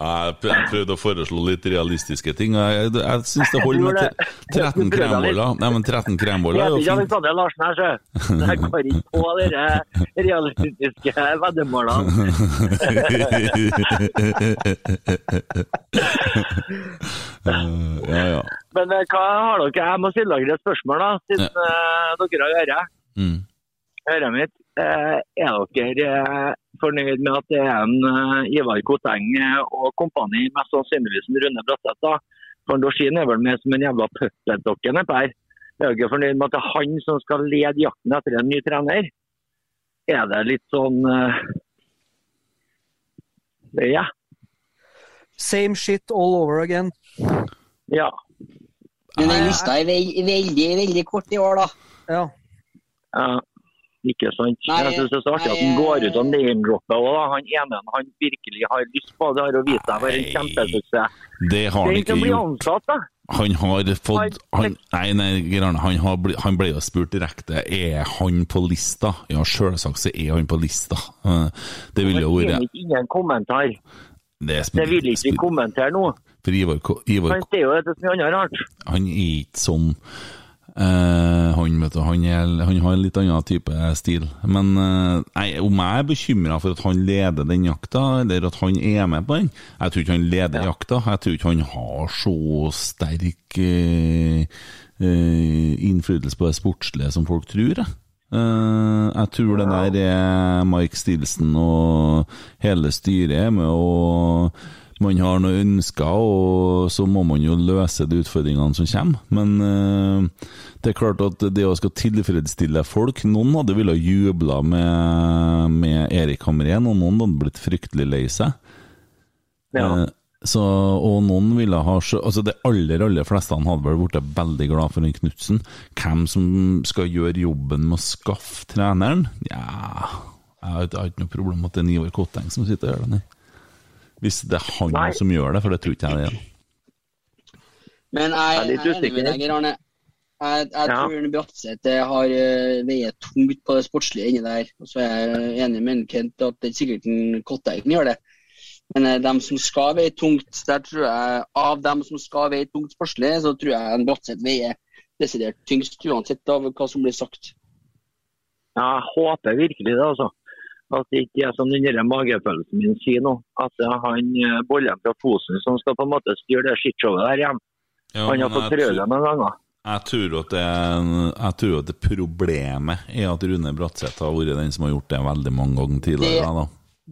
Jeg prøvde å foreslå litt realistiske ting. Jeg, jeg, syns det holder med Jeg tre- tror det. 13 Du prøvde litt. kremboller. Nei, men 13 kremboller er jo fint. Alexander Larsen her, sjø. Jeg går ikke på de realistiske veddemålene. Eh, <laughs> ja, ja. Men eh, hva har dere? Jeg må stille dere et spørsmål, da, siden ja. dere har øre. Mm. Øret mitt. Eh, er dere eh, fornøyd med at det er en eh, Ivar Koteng og kompani, mest sannsynligvis en Rune Bratseth, da? For Dorsin er vel med som en jævla puppetdokke nedpå her. Er dere fornøyd med at det er han som skal lede jakten etter en ny trener? Er det litt sånn Ja. Same shit all over again. Ja. Men den lista er veldig, veldig kort i år, da. Ja. Ja, ikke sant. Nei, jeg syns det er så artig at han går ut og name-dropper òg. Han ene han virkelig har lyst på. Det har å vise seg å være en kjempesuksess. Det har han ikke gjort. ansatt. Han har fått han, Nei, nei, Grane, han, har han ble jo spurt direkte Er han på lista. Ja, selvsagt så er han på lista. Eh, <laughs> Det ville jo Det vært er ingen kommentar. Det er Det vil ikke vi kommentere nå. For Ivar, Ivar Han ser jo dette som annet rart. han er ikke sånn eh, han, du, han, er, han har en litt annen type stil. Men uh, nei, om jeg er bekymra for at han leder den jakta, eller at han er med på den Jeg tror ikke han leder jakta. Jeg tror ikke han har så sterk uh, innflytelse på det sportslige som folk tror. Jeg. Jeg tror det der er Mike Stilson og hele styret er med og man har noen ønsker, og så må man jo løse de utfordringene som kommer. Men eh, det er klart at det å skal tilfredsstille folk Noen hadde ville jubla med, med Erik Hamrén, og noen hadde blitt fryktelig lei seg. Eh, så, og noen ville ha så- altså De aller aller fleste han hadde vel blitt veldig glad for en Knutsen. Hvem som skal gjøre jobben med å skaffe treneren? Ja jeg har ikke noe problem med at det er Nivar Kotteng som sitter og gjør det. nei. Hvis det er han Nei. som gjør det, for det tror ikke jeg det er. Men jeg, Jeg er jeg er enig med deg, Arne. Jeg, jeg Ja. tror Bratseth eh, har uh, veiet tungt på det sportslige inni der. Og så er jeg enig med Kent at det er sikkert en Kotteng gjør det. Men eh, dem som skal veie tungt, der tror jeg, av dem som skal veie tungt sportslig, så tror jeg en Bratseth veier desidert tyngst, uansett av hva som blir sagt. Ja, jeg håper virkelig det, altså. At det ikke er som den magefølelsen min sier nå. At det er han eh, bollen fra Fosen som skal på en måte styre det skittshowet der hjemme. Ja, han har fått prøve det noen ganger. Jeg tror, at det jeg tror at det problemet er at Rune Bratseth har vært den som har gjort det veldig mange ganger tidligere. Da.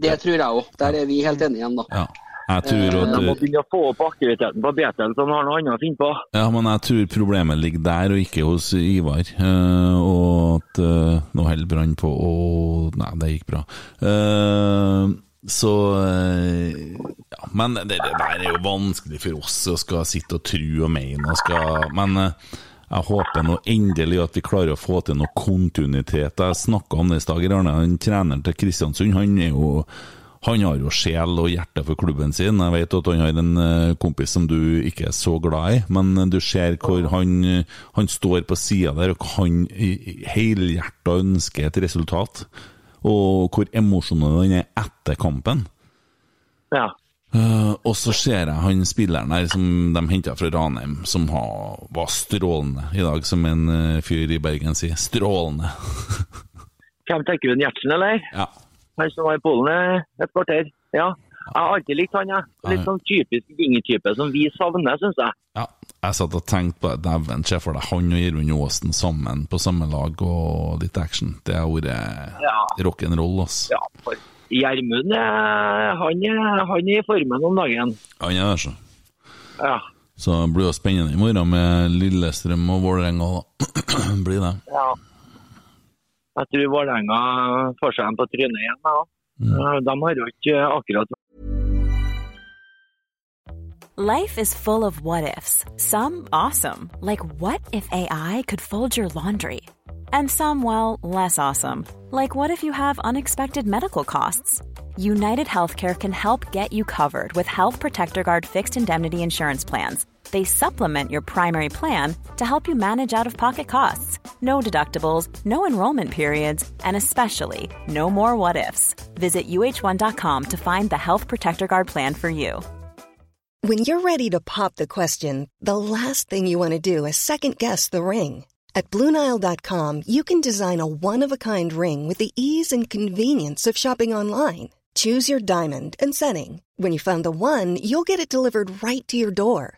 Det tror jeg òg. Der er vi helt enige igjen, da. Ja. Jeg tror De må begynne å få opp aktiviteten på Betel, så de har noe annet å finne på. Ja, men jeg tror problemet ligger der, og ikke hos Ivar. Uh, og at uh, Nå holder Brann på å Nei, det gikk bra. Uh, så eh, ja, Men det, det der er jo vanskelig for oss å skal sitte og tru og mene og skal Men eh, jeg håper nå endelig at vi klarer å få til noe kontinuitet. Jeg snakka om det i stad, Arne. Han Treneren til Kristiansund han er jo han har jo sjel og hjerte for klubben sin. Jeg vet at han har en eh, kompis som du ikke er så glad i, men du ser hvor han, eh, han står på sida der og han helhjerta ønsker et resultat. Og hvor emosjonell han er etter kampen. Ja. Eh, og så ser jeg han spilleren her som de henta fra Ranheim, som har, var strålende i dag, som en eh, fyr i Bergen sier. Strålende. <laughs> Hvem tenker du, Gjertsen, eller? Ja. Han som var i Polen et kvarter? Ja. Jeg har alltid likt han, jeg. Litt sånn typisk vingetype som vi savner, syns jeg. Ja, jeg satt og tenkte på Dæven, se for deg han og Irun Aasen sammen på samme lag og litt action. Det har vært Ja. rock'n'roll, ass. Ja, for Gjermund han, han er i formen om dagen. Han er det, så. Ja. Så det blir jo spennende i morgen med Lillestrøm og Vålerenga, da. <clears throat> blir det. ja. Jeg tror Vålerenga får seg en på trynet igjen. Ja. De har jo ikke akkurat Life is full of what ifs. Some awesome, like what if AI could fold your laundry? And some, well, less awesome, like what if you have unexpected medical costs? United Healthcare can help get you covered with Health Protector Guard fixed indemnity insurance plans. They supplement your primary plan to help you manage out of pocket costs. No deductibles, no enrollment periods, and especially no more what ifs. Visit uh1.com to find the Health Protector Guard plan for you. When you're ready to pop the question, the last thing you want to do is second guess the ring. At Bluenile.com, you can design a one of a kind ring with the ease and convenience of shopping online. Choose your diamond and setting. When you find the one, you'll get it delivered right to your door.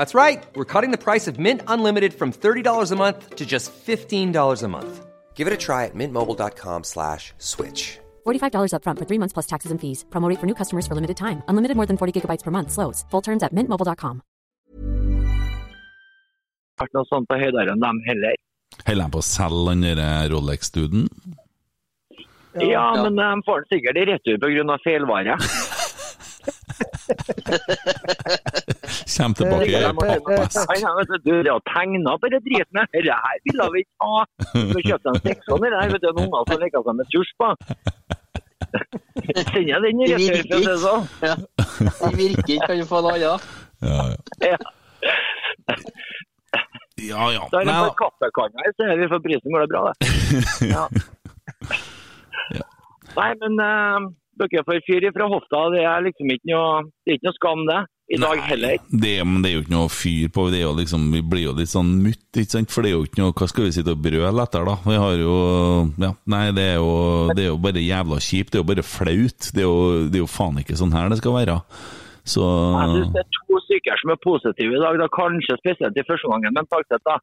That's right. We're cutting the price of Mint Unlimited from $30 a month to just $15 a month. Give it a try at mintmobile.com slash switch. $45 upfront for three months plus taxes and fees. Promo rate for new customers for limited time. Unlimited more than 40 gigabytes per month. Slows. Full terms at mintmobile.com. vært noe sånt på høydere dem heller. Holder jeg på å selge den Rolex-duden? Ja, men eh, de får den sikkert i retur pga. feilvare. <laughs> Kjem tilbake du, det er tegna på det driten. Dette her ville vi ikke ha. Du kjøpte i det her, vet du, noen unger som leker seg med tusj på. Sender jeg den i retur, for å si det sånn. Ja. Det virker ikke, kan du få noe annet. Ja, ja. Ja. Ja, ja. Da er det Nei, kaffekanna i stedet for prisen, går det bra, det. <laughs> Ja. Nei, men eh, dere får fyr fra hofta. Det er liksom ikke noe, det er ikke noe skam, det. I dag heller. Det, men det er jo ikke noe fyr på. Det er jo liksom, vi blir jo litt sånn mutt, ikke sant? For det er jo ikke noe Hva skal vi sitte og brøle etter, da? Vi har jo Ja, nei, det er jo, det er jo bare jævla kjipt. Det er jo bare flaut. Det er jo, det er jo faen ikke sånn her det skal være. Så Jeg det er to stykker som er positive i dag, da kanskje spesielt i første gangen, men Tagseth da.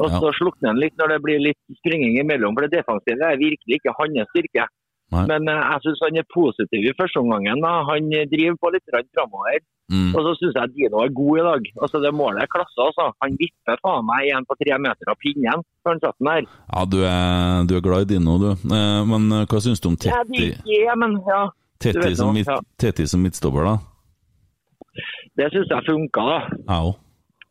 Og så slukner den litt når det blir litt springing imellom, for det defensive er virkelig ikke hans styrke. Nei. Men eh, jeg synes han er positiv i første omgang. Han driver på litt framover. Mm. Og så synes jeg Dino er god i dag. Altså Det målet er klasse, altså. Han vipper faen meg igjen på tre meter av pinnen før han satt den der. Ja, du er, du er glad i Dino, du. Eh, Men eh, hva syns du om Ja, Tetti, men ja. Tetti, som, midt, ja. Som midtstopper, da? Det synes jeg funka, da. Jeg òg.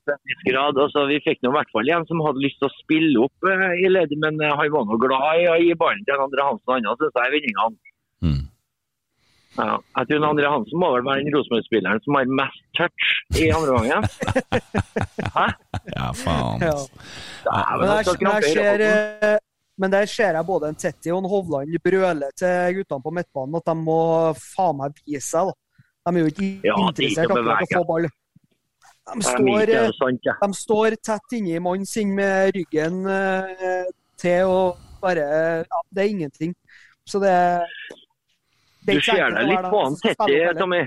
Til en viss grad. Altså, vi fikk nå i hvert fall en som hadde lyst til å spille opp eh, i ledd, men eh, han var nå glad i å gi ballen til Andre Hansen. Han syns jeg er vinningene. Mm. Ja, jeg tror en Andre Hansen må vel være den Rosenborg-spilleren som har mest touch i andre gangen. Hæ? Ja, faen. Ja. Dæven, Men der, krampe der i ser, rapporten. eh, men der ser jeg både en Tetti og en Hovland brøle til guttene på midtbanen at de må faen meg vise seg. da. De er jo ikke Ja, det er ikke interessert å akkurat i å bevege. få ball. De står, eh, sant, ja. de står tett inni mannen sin med ryggen eh, til og bare ja, Det er ingenting. Så det, det Du ser det litt på han Tetti. Tommy.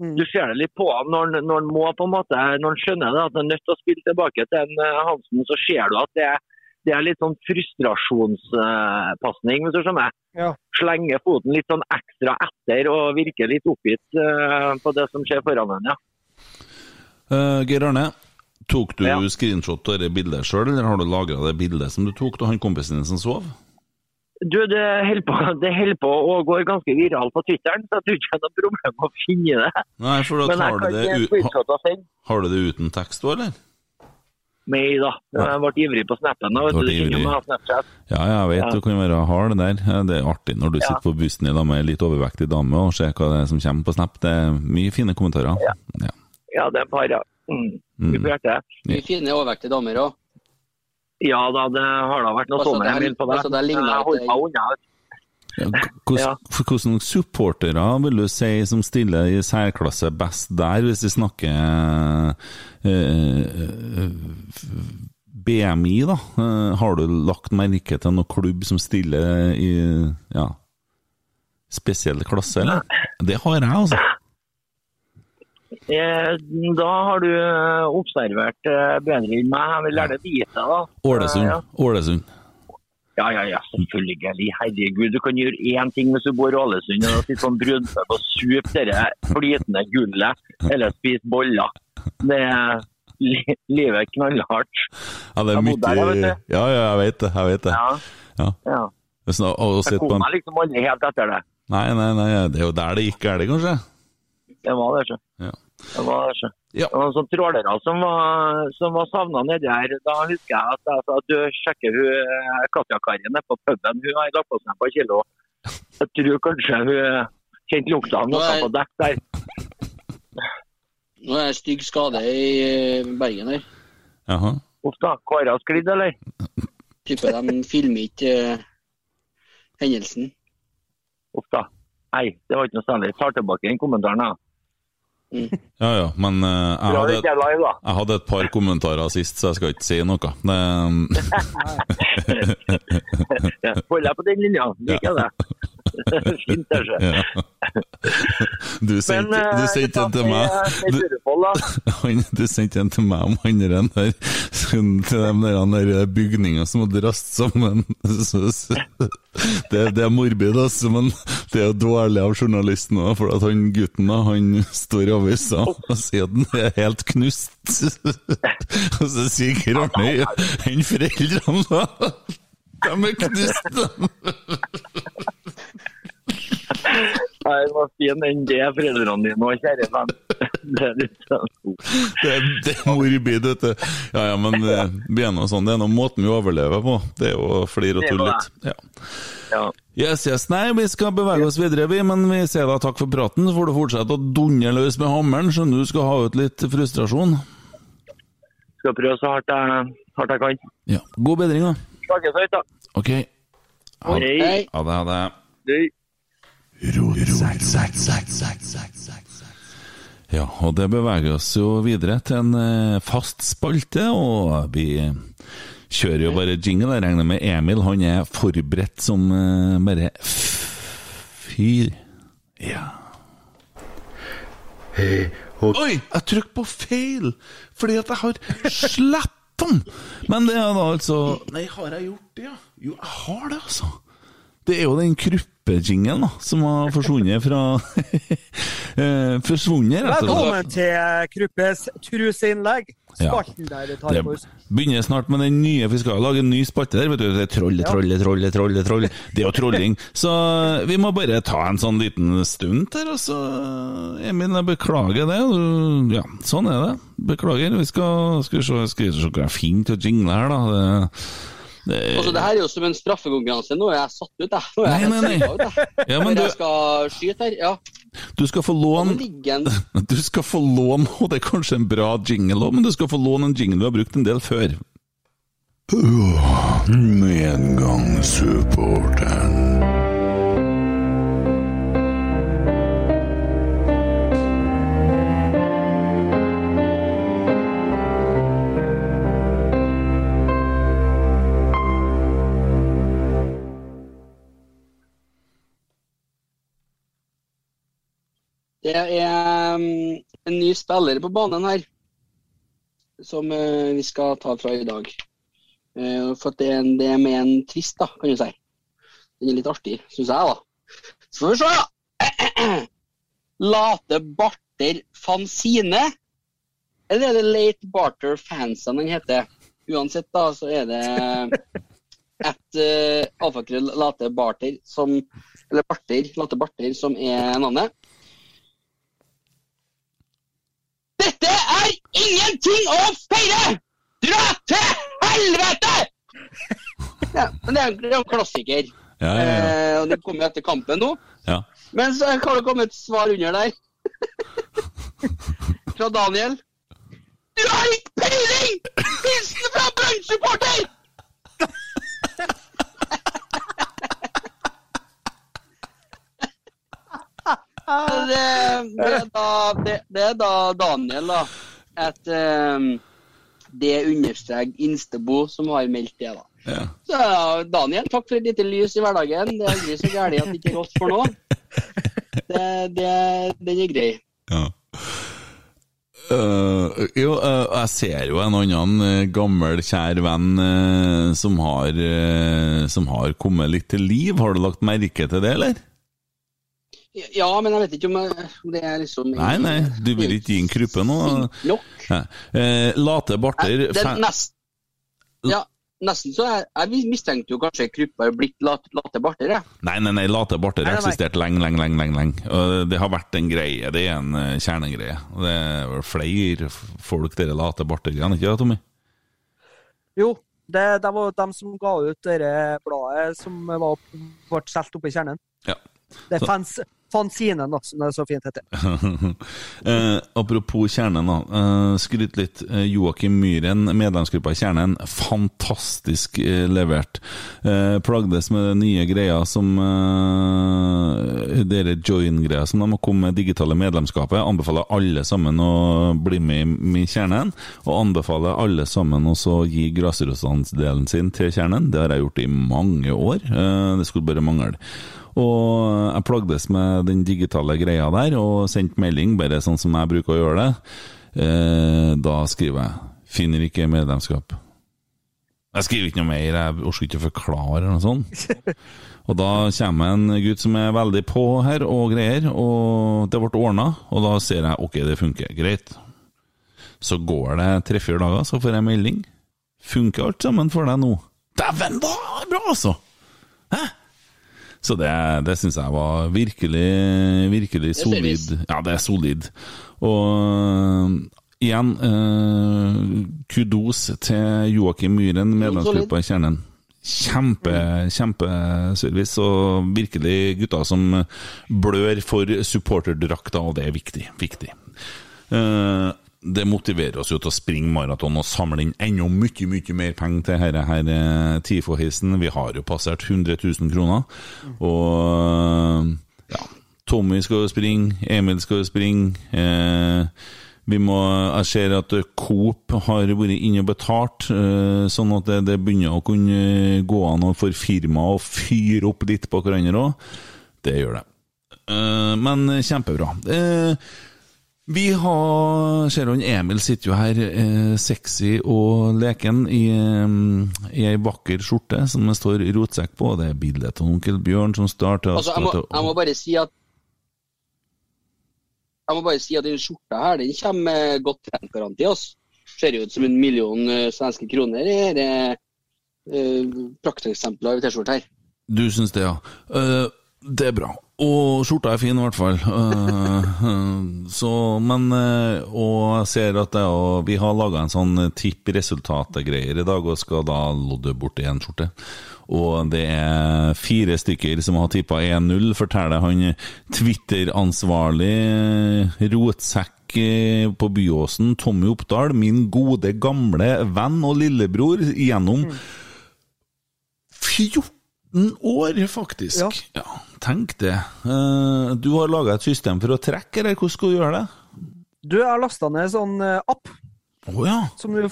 Mm. Du ser det litt på han når, han- når han må på en måte, når han skjønner det, at han er nødt til å spille tilbake til en eh, Hansen, så ser du at det, er- det er litt sånn frustrasjonspasning, hvis du skjønner. Ja. Slenger foten litt sånn ekstra etter og virker litt oppgitt på det som skjer foran henne. Ja. Eh, Geir Arne, tok du screenshot av det bildet sjøl, eller har du lagra det bildet som du tok av han kompisen din som sov? Du, det holder på, det holder på å gå ganske viralt på Twitteren, så jeg tror ikke det er noe problem å finne det. Nei, for da tar du det ut-. Har du det uten tekst òg, eller? Nei da, jeg ble ivrig på snappen. nå, Vet Du du, ivrig. Snapchat. Ja, jeg vet Ja. du kan være hard der. Det er artig når du Ja. sitter på bussen i lag med ei litt overvektig dame og ser hva det er som kommer på Snap. Det er mye fine kommentarer. Ja. Ja, det er et par, ja. Mm. Mm. Mye. Mye fine overvektige damer òg. Ja da, det har da vært noe Altså, vil på det. altså, det ligner, Ja, Hvordan, supportere vil du si som stiller i særklasse best der, hvis vi snakker eh, eh, BMI, da? Eh, har du lagt merke til noen klubb som stiller i ja, spesiell klasse, eller? Det har jeg, altså. Eh, Da har du eh, observert eh, bedre enn meg. Jeg vil gjerne vite det. Ålesund. Ja. Ålesund. Ja, ja, ja, selvfølgelig. Herregud, du kan gjøre én ting hvis du bor i Ålesund og sitte en brudpub og supe det flytende gullet, eller spise boller. Det er li livet knallhardt. Ja, det er mye der, jeg. Ja, ja, jeg vet det. Jeg vet det. Ja. Ja. Jeg kom meg liksom aldri helt etter det. Nei, nei, nei, det er jo der det gikk galt, kanskje? Det var det, ikke. Ja. Det var det, ikke. Det var noen sånne trålere som var, som var savna nedi her. Da husker jeg at jeg sa at du sjekker hun eh, Katja Kari nede på puben. Hun har lagt på seg et par kilo. Jeg tror kanskje hun kjente lukta av noe på dekk der. Nå er det stygg skade i eh, Bergen her. Jaha. Uff da. Kåre har sklidd, eller? Tipper de filmer ikke eh, hendelsen. Uff da. Nei, det var ikke noe særlig. Tar tilbake den kommentaren. da. <laughs> Ja ja, men uh, jeg, hadde, jeg hadde et par kommentarer sist, så jeg skal ikke si noe. Det, <laughs> <laughs> Ja, jeg deg på den linja. Liker det. <laughs> Fint, kanskje. ja. Du sendte eh, en til meg. det er Du, du sendte en <laughs> til meg om han der, til de der, der bygningene som hadde rast sammen. <laughs> Det, det er morbid, altså, men det er jo dårlig av journalisten òg, for at han gutten da, han står i avisa og sier at den er helt knust. Og så sier Geir Arne enn foreldrene, da. De er knust! Nei, det var fin den det er foreldrene dine òg, kjære venn. Det er litt sånn. Det, det er morbid, vet du. Ja, ja, men det er nå sånn. Det er nå måten vi overlever på. Det er jo å flire og tulle litt. Ja. Ja. Yes, yes. Nei, vi skal bevege oss videre, vi. Men vi sier da takk for praten. Så får du fortsette å dundre løs med hammeren. Skjønner du skal ha ut litt frustrasjon. Skal prøve så hardt jeg, hardt jeg kan. Ja. God bedring, da. Snakkes høyt, da. Ok. Ha det. ha det. Ha det. Hei. Ja, og det beveger oss jo videre til en eh, fast spalte, og vi kjører jo bare jingle. Jeg regner med Emil, han er forberedt som eh, bare fyr. Ja. Oi, jeg trykket på feil, fordi at jeg har sluppet den! Men det er da altså Nei, har jeg gjort det, ja? Jo, jeg har det, altså. Det er jo den kruppejingelen da, som har forsvunnet fra <laughs> eh, Forsvunnet, rett og slett. Velkommen til Kruppes truseinnlegg. Spalten der tar Det begynner snart med den nye, for vi skal lage en ny spalte der. vet du, det er Trolle, trolle, trolle, trolle, trolle. Det er jo trolling. Så vi må bare ta en sånn liten stund her, og så Emil, jeg beklager det. Ja, sånn er det. Beklager. Vi skal, skal vi se, skal vi se hva jeg finner til å jingle her, da. Det, Altså, det her er jo som en straffekonkurranse. Nå er jeg satt ut, jeg. Nå er jeg Nei, nei, nei. ut, jeg. Ja, men du- jeg skal skyte her. Ja. Du skal få låne <laughs> Du skal få låne, <laughs> og det er kanskje en bra jingle òg, men du skal få låne en jingle du har brukt en del før. Medgangssupporteren. Det er um, en ny spiller på banen her, som eh, vi skal ta fra i dag. Eh, for det er, det er med en twist, da, kan du si. Den er litt artig, syns jeg, da. Så får vi se, da! <clears throat> Late Barter Fanzine. Eller er det Late Barter Fansen den heter? Uansett, da, så er det et uh, alfakrøll Late Barter som Eller Barter, Late Barter, som er navnet. Dette er ingenting å feire! Dra til helvete! Ja, men det er jo- en klassiker. Ja, ja, ja. Eh, og det kommer jo etter kampen nå. Ja. Men så har det kommet et svar under der. <laughs> fra Daniel. Du har ikke peiling! Hilsen fra Brann-supporter! <laughs> det, det, er da, det, det er da Daniel, da. At um, Det understreker Instebo som har meldt det, da. Ja. Så Daniel, takk for et lite lys i hverdagen. Det er aldri så gærent at det ikke er godt for noe. Den er grei. Ja. Eh, jo, uh, jeg ser jo en annen uh, gammel, kjær venn som, har, som har kommet litt til liv. Har du lagt merke til det, eller? Ja, men jeg vet ikke om, jeg- om det er liksom Nei, nei, du vil ikke gi en kruppe nå? Nok. Eh, late barter Det er nest, ja, nesten så jeg, jeg mistenkte jo kanskje Kruppe har blitt late, late barter, jeg. Nei, nei, nei, late barter har eksistert lenge, lenge, lenge. lenge, lenge. Og det har vært en greie, det er en eh, kjernegreie. Og det er vel flere folk dere late barter-greiene, ikke det, Tommy? Jo, det, det var de som ga ut det bladet som var, ble solgt oppe i kjernen. Ja. Det er fans, fanzinen, da, som det så fint heter. <laughs> eh, apropos Kjernen, da. Eh, skryt litt. Eh, Joakim Myhren, medlemsgruppa i Kjernen, fantastisk eh, levert. Eh, plagdes med nye greia som eh, Dere join-greia som de har kommet med, digitale medlemskapet. Anbefaler alle sammen å bli med i Kjernen. Og anbefaler alle sammen å gi grasrotandelen sin til Kjernen. Det har jeg gjort i mange år. Eh, det skulle bare mangle. Og jeg plagdes med den digitale greia der, og sendte melding, bare sånn som jeg bruker å gjøre det. Eh, da skriver jeg 'finner ikke medlemskap'. Jeg skriver ikke noe mer, jeg orker ikke å forklare eller noe sånt. Og da kommer en gutt som er veldig på her og greier, og det ble ordna, og da ser jeg ok, det funker, greit. Så går det tre-fire dager, så får jeg melding. Funker alt sammen for deg nå? Dæven, er bra, altså! Så det, det syns jeg var virkelig, virkelig solid. Ja, det er solid. Og øh, igjen, eh, kudos til Joakim Myhren, medlemsgruppa i Kjernen. Kjempe, kjempeservice, og virkelig gutter som blør for supporterdrakta, og det er viktig. viktig. Eh, det motiverer oss jo til å springe maraton og samle inn enda mye mye mer penger til dette her, eh, TIFO-heisen. Vi har jo passert 100 000 kroner. Og ja, Tommy skal jo springe, Emil skal jo springe. Eh, vi må, jeg ser at Coop har vært inne og betalt, eh, sånn at det, det begynner å kunne gå an for firmaet å fyre opp litt på hverandre òg. Det gjør det. Eh, men kjempebra. Eh, Vi har Ser han Emil sitter jo her, eh, sexy og leken, i, eh, i ei vakker skjorte som det står rotsekk på. Det er bildet av onkel Bjørn som starter Altså, jeg, må, jeg må bare si at jeg må bare si at den skjorta her den kommer med godt trent-garanti. Altså. Ser jo ut som en million eh, svenske kroner i dette uh, prakteksempelet av T-skjorte her. Du syns det, ja. Uh, det er bra. Og skjorta er fin, i hvert fall. Eh, <laughs> så, men eh, Og jeg ser at det, og vi har laga en sånn tipp resultatet-greier i dag, og skal da lodde bort én skjorte. Og det er fire stykker som har tippa 1-0, forteller han Twitter-ansvarlig rotsekk eh, på Byåsen, Tommy Oppdal, min gode, gamle venn og lillebror, gjennom 14 år, faktisk. Ja. tenk det. Eh, Du har laga et system for å trekke, eller hvordan skal du gjøre det? Du, jeg har lasta ned sånn eh, app. Oh, ja. Som du,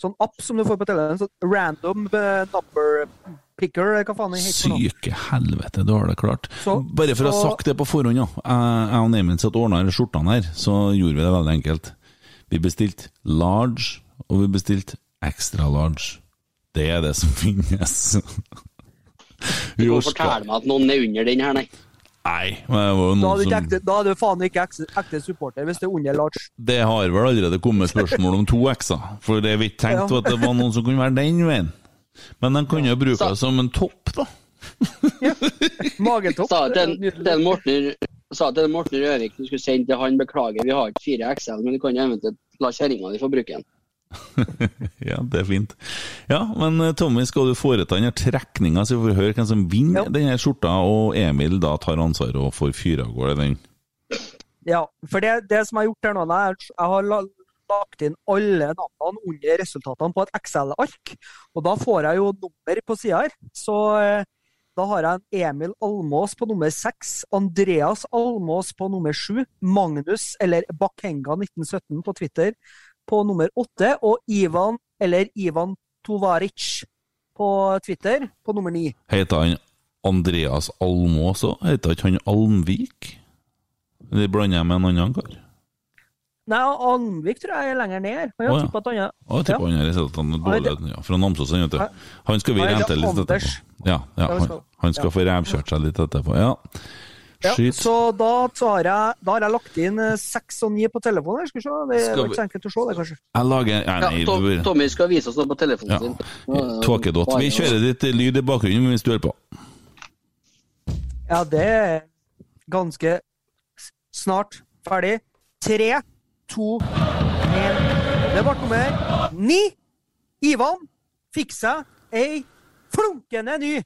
sånn app som du får på telefonen. Sånn random eh, number picker, hva faen det heter. Syke helvete, du har det klart. Så- Bare for å ha sagt det på forhånd, ja. Jeg og Emil satt og ordna skjortene her, så gjorde vi det veldig enkelt. Vi bestilte large, og vi bestilte extra large. Det er det som <laughs> finnes. Du må fortelle meg at noen er under den her, nei. Nei, men det var jo Da noen som ekte, da er du faen ikke ekte, ekte supporter hvis det er under Lars. Det har vel allerede kommet spørsmål om to X-er, for det vi tenkte Ja. at det var noen som kunne være den veien. Men de kan jo bruke det som en topp, da. Magetopp. Sa til den Morten sa til Morten Røvik du skulle sende til han beklager, vi har ikke fire XL, men du kan jo eventuelt la kjerringa di få bruke den. <laughs> Ja, det er fint. Ja, men eh, Tommy, skal du foreta denne trekninga, så vi får høre hvem som vinner denne skjorta, og Emil da tar ansvaret og får fyra av gårde den. Ja, for det, det som jeg har gjort her nå, er jeg har lagt inn alle navnene under resultatene på et Excel-ark. Og da får jeg jo nummer på sida her. Så eh, da har jeg en Emil Almås på nummer seks, Andreas Almås på nummer sju, Magnus eller Bakenga1917 på Twitter på nummer åtte, og Ivan eller Ivan Tovaric på Twitter på nummer ni. Heter han Andreas Almås også? Heter ikke han Almvik? Eller blander jeg med en annen kar? Nei, Almvik tror jeg er lenger ned her. Han har ja. han er Å, jeg tipper han er resultatene dårlig. Ja, fra Namsos, han, vet du. Han skal vi rente litt etterpå. Ja, ja, Ja, han han, skal- han ja. få revkjørt seg litt etterpå. Ja. Ja, Skyt. så da, så har jeg, da har jeg lagt inn eh, seks og ni på telefonen. her, Skal vi se. Det er ikke så enkelt å se, det, kanskje. Jeg lager ja, Ja, nei, Tom, det Tommy skal vise oss noe på telefonen Ja. sin. Tåkedott. Vi kjører litt lyd i bakgrunnen mens du hører på. Ja, det er ganske snart ferdig. Tre, to, én. Det ble nummer ni. Ivan fikk seg ei flunkende ny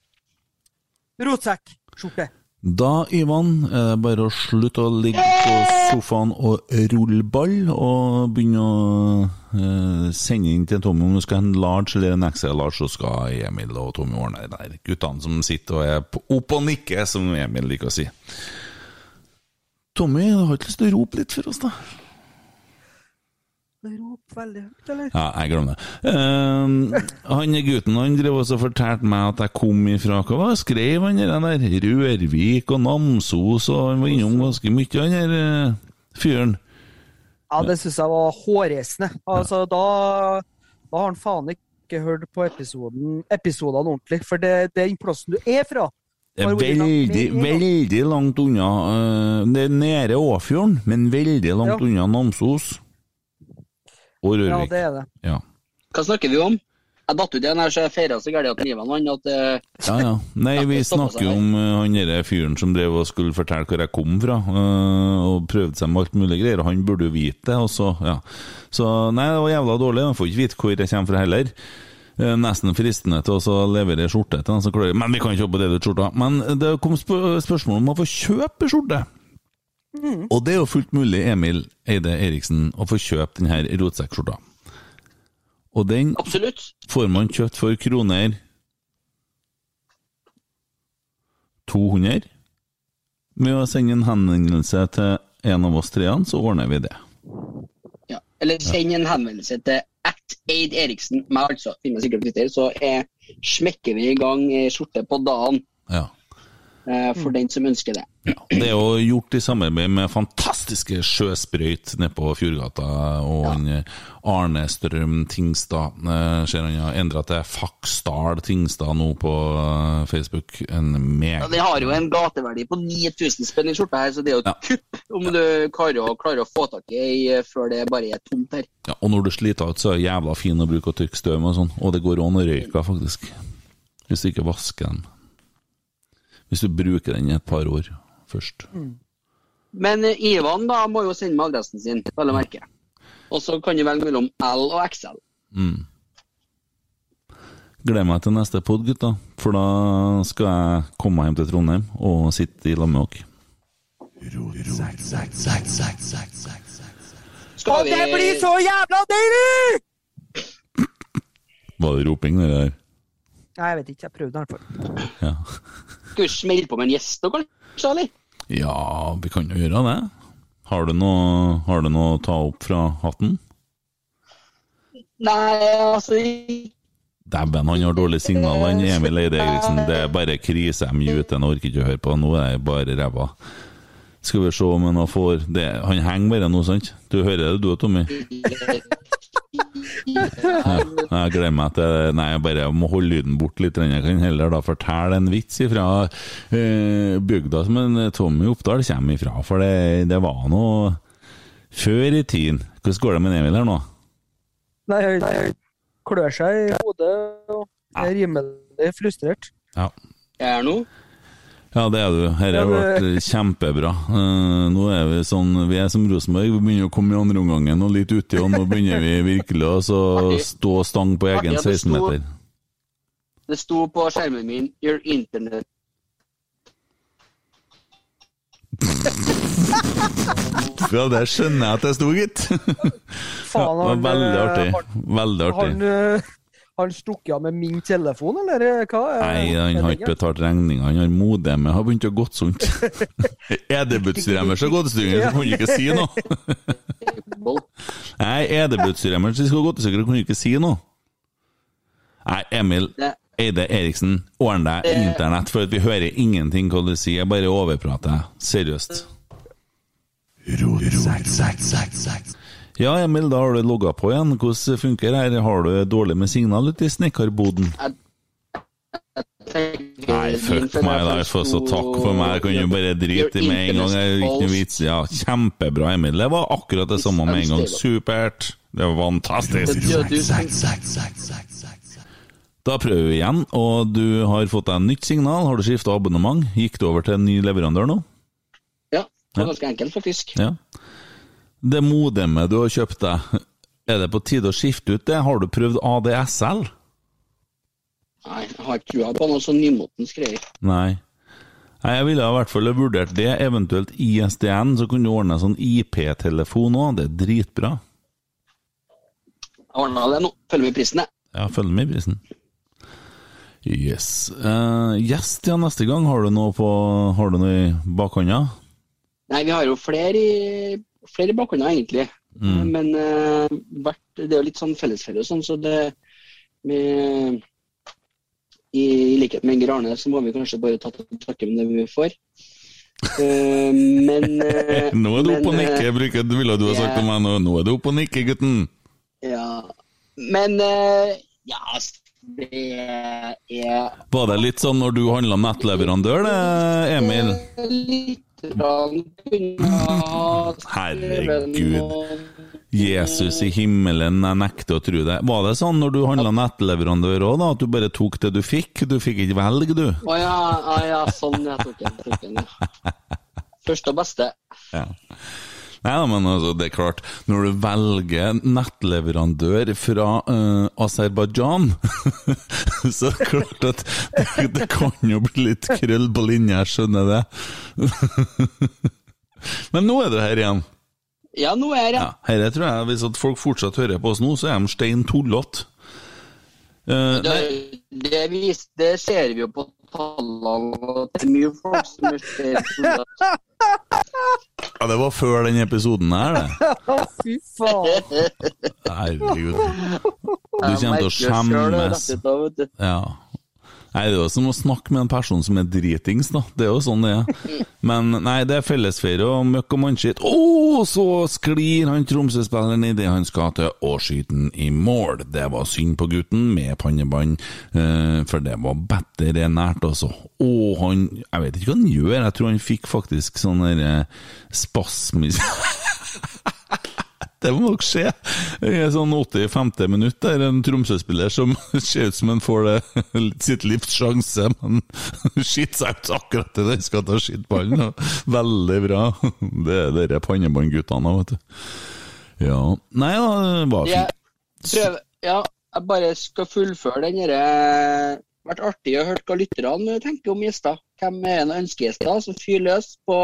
rotsekkskjorte. Da, Ivan, er det bare å slutte å ligge på sofaen og rulle ball, og begynne å eh, sende inn til Tommy om du skal ha en large eller en XL large, så skal Emil og Tommy ordne det der. Guttene som sitter og er opp og nikker, som Emil liker å si. Tommy, du har ikke lyst til å rope litt for oss, da? Rop veldig høyt, eller? Ja, jeg glemmer det. Uh, han gutten han drev også og fortalte meg at jeg kom ifra Hva var skrev han der? der? Rørvik og Namsos, og han var innom ganske mye, han der uh, fyren. Ja, det syns jeg var hårreisende. Altså, da, da har han faen ikke hørt på episoden, episodene ordentlig. For det, det er den plassen du er fra. Det er veldig, veldig langt unna eh, Det er nede Åfjorden, men veldig langt Ja. unna Namsos. Og Ja, det er det. Ja. Hva snakker vi om? Jeg datt ut igjen her, så jeg feira så gærent at Ivan han at eh, Ja, ja. Nei, vi <laughs> snakker jo om eh, han derre fyren som drev og skulle fortelle hvor jeg kom fra, eh, og prøvde seg med alt mulig greier, og han burde jo vite det, og så, ja. Så nei, det var jævla dårlig, jeg får ikke vite hvor jeg kommer fra heller. Nesten fristende til å så levere skjorte til han som klager, men vi kan ikke jobbe det ut skjorta. Men det kom spør spørsmål om å få kjøpe skjorte. Og det er jo fullt mulig, Emil Eide Eriksen, å få kjøpe denne rotsekkskjorta. Og den Absolutt. får man kjøpt for kroner 200. Med å sende en henvendelse til en av oss treene, så ordner vi det. Ja. Eller send en henvendelse til at Eid Eriksen, meg altså, finner sikkert på Twitter, så er, smekker vi i gang eh, skjorte på dagen. Ja. Eh, for den som ønsker det. Det er jo gjort i samarbeid med fantastiske Sjøsprøyt nede på Fjordgata, og han, eh, Arne Strøm Tingstad. eh, Ser han har endra til Faksdal Tingstad nå på Facebook. En Ja, meg... det har jo en gateverdi på 9000 spenn i skjorta her, så det er jo et kupp om du klarer å, klarer å få tak i ei før det bare er tomt her. Ja, og når du sliter ut, så er det jævla fin å bruke å tørke støv og sånn. Og det går an å røyke, faktisk. Hvis du ikke vasker den. Hvis du bruker den i et par år først. Men eh, Ivan da må jo sende meg adressen sin, vel å merke. Og så kan du velge mellom L og XL. Mm. Gleder meg til neste pod, gutta. For da skal jeg komme meg hjem til Trondheim og sitte i lag med dere. Skal Og det blir så jævla deilig! Var det roping, det der? Nei, jeg vet ikke. Jeg prøvde i hvert fall. Ja. Skal vi smelle på med en gjest da, kanskje, eller? ja, vi kan jo gjøre det. Har du noe, har du noe å ta opp fra hatten? Nei, altså Dæven, han har dårlig signal, han Emil Eide Eriksen. Det er bare krise. Jeg muter han, orker ikke å høre på. Nå er jeg bare ræva. Skal vi se om han får det. Han henger bare nå, sant? Du hører det du, Tommy? Ja, jeg gleder meg til Nei, jeg bare må holde lyden bort litt. Jeg kan heller da fortelle en vits fra eh, bygda som en Tommy Oppdal kommer ifra. For det, det var noe før i tiden. Hvordan går det med Emil her nå? Nei, han klør seg i hodet og er rimelig frustrert. Ja. Jeg er nå. Ja, det er du. Dette har vært kjempebra. Eh, nå er vi sånn Vi er som Rosenborg, vi begynner å komme i andre omgangen og litt uti, og nå begynner vi virkelig å så stå stang på egen Artig, det sto- 16-meter. Det sto på skjermen min 'Your internet'. <laughs> Ja, det skjønner jeg at det sto, gitt. Faen, <laughs> det var han, veldig artig. Veldig artig. Han, han stukket av med min telefon, eller eh, hva? Nei, han har ikke betalt regninga. Han har modemet har begynt å gått sunt. Edebutstremers har gått i stykker, så kunne du ikke si noe. Nei, edebutstremers skal gå til stykker, kunne du ikke si noe. Nei, Emil Eide Eriksen, ordn deg internett, for at vi hører ingenting hva du sier. Bare overprater. Seriøst. Ja, Emil, da har du logga på igjen. Hvordan funker det her? Har du dårlig med signal ute i snekkerboden? Nei, fuck meg, da. For så takk for meg. Jeg kan jo bare drite i med en gang. Det er ikke noe vits. Ja, kjempebra, Emil. Det var akkurat det samme med en gang. Supert. Det var fantastisk. Da prøver vi igjen, og du har fått deg nytt signal. Har du skifta abonnement? Gikk du over til en ny leverandør nå? Ja, det var ganske enkelt, faktisk. Ja. Det modemet du har kjøpt deg, er det på tide å skifte ut det? Har du prøvd ADSL? Nei, jeg har ikke trua på noe sånn nymotens greier. Nei. Nei, Jeg ville i hvert fall vurdert det, eventuelt ISDN, så kunne du ordne sånn IP-telefon òg. Det er dritbra. Jeg ordna det nå. Følger med i prisen, jeg. Ja, følg med i prisen. Yes. Uh, gjest, ja, neste gang. Har du noe på Har du noe i bakhånda? Nei, vi har jo flere i, flere bakgrunner, egentlig. Mm. Men uh, det er jo litt sånn fellesferie og sånn, så det med, i, I likhet med Inger Arne, så må vi kanskje bare ta til takke med det vi får. Uh, men uh, <laughs> Nå er du oppe og jeg nikker, bruker ville du ha sagt til meg nå. Nå er du oppe og nikker, gutten. Ja, men ja, altså, det er Var det litt sånn når du handla nettleverandør, det, Emil? litt Herregud. Jesus i himmelen, jeg nekter å tro det. Var det sånn når du handla nettleverandør òg. At du bare tok det du fikk? Du fikk ikke velge, du? Å ja, ja, sånn jeg tok den. <laughs> Første og beste. Ja. Nei, da, men altså, det er klart, når du velger nettleverandør fra uh, Aserbajdsjan, <laughs> så er det klart at det, det kan jo bli litt krøll på linja, jeg skjønner det. <laughs> men nå er du her igjen. Ja, nå er jeg Ja, her. tror jeg, Hvis at folk fortsatt hører på oss nå, så er de stein tullete. Uh, Det, det, vis, det ser vi jo på tallene. og Det er mye folk som er stedet. <laughs> ja, det var før den episoden her, det. Fy faen. Herregud. Du kommer til å skjemmes. Ja. Nei, Det er jo som å snakke med en person som er dritings, da. Det er jo sånn det er. <laughs> Men nei, det er fellesferie og møkk og mannskitt. Å, så sklir han Tromsø-spilleren idet han skal til å skyte den i mål. Det var synd på gutten med pannebånd, eh, for det var bedre nært, altså. Og han Jeg vet ikke hva han gjør, jeg tror han fikk faktisk sånn derre eh, spasmis... <laughs> Det må nok skje. I sånn 85. minutt der en Tromsø-spiller som <laughs> ser ut som han får det, sitt livs sjanse, men <laughs> skitter seg ut akkurat til den skal ta skittballen. Veldig bra. Det er de pannebåndguttene, vet du. Ja Nei da, det var Jeg fint. prøver, ja, jeg bare skal fullføre den derre vært artig å høre hva lytterne tenker om gjester. Hvem er en ønskegjester som fyrer løs på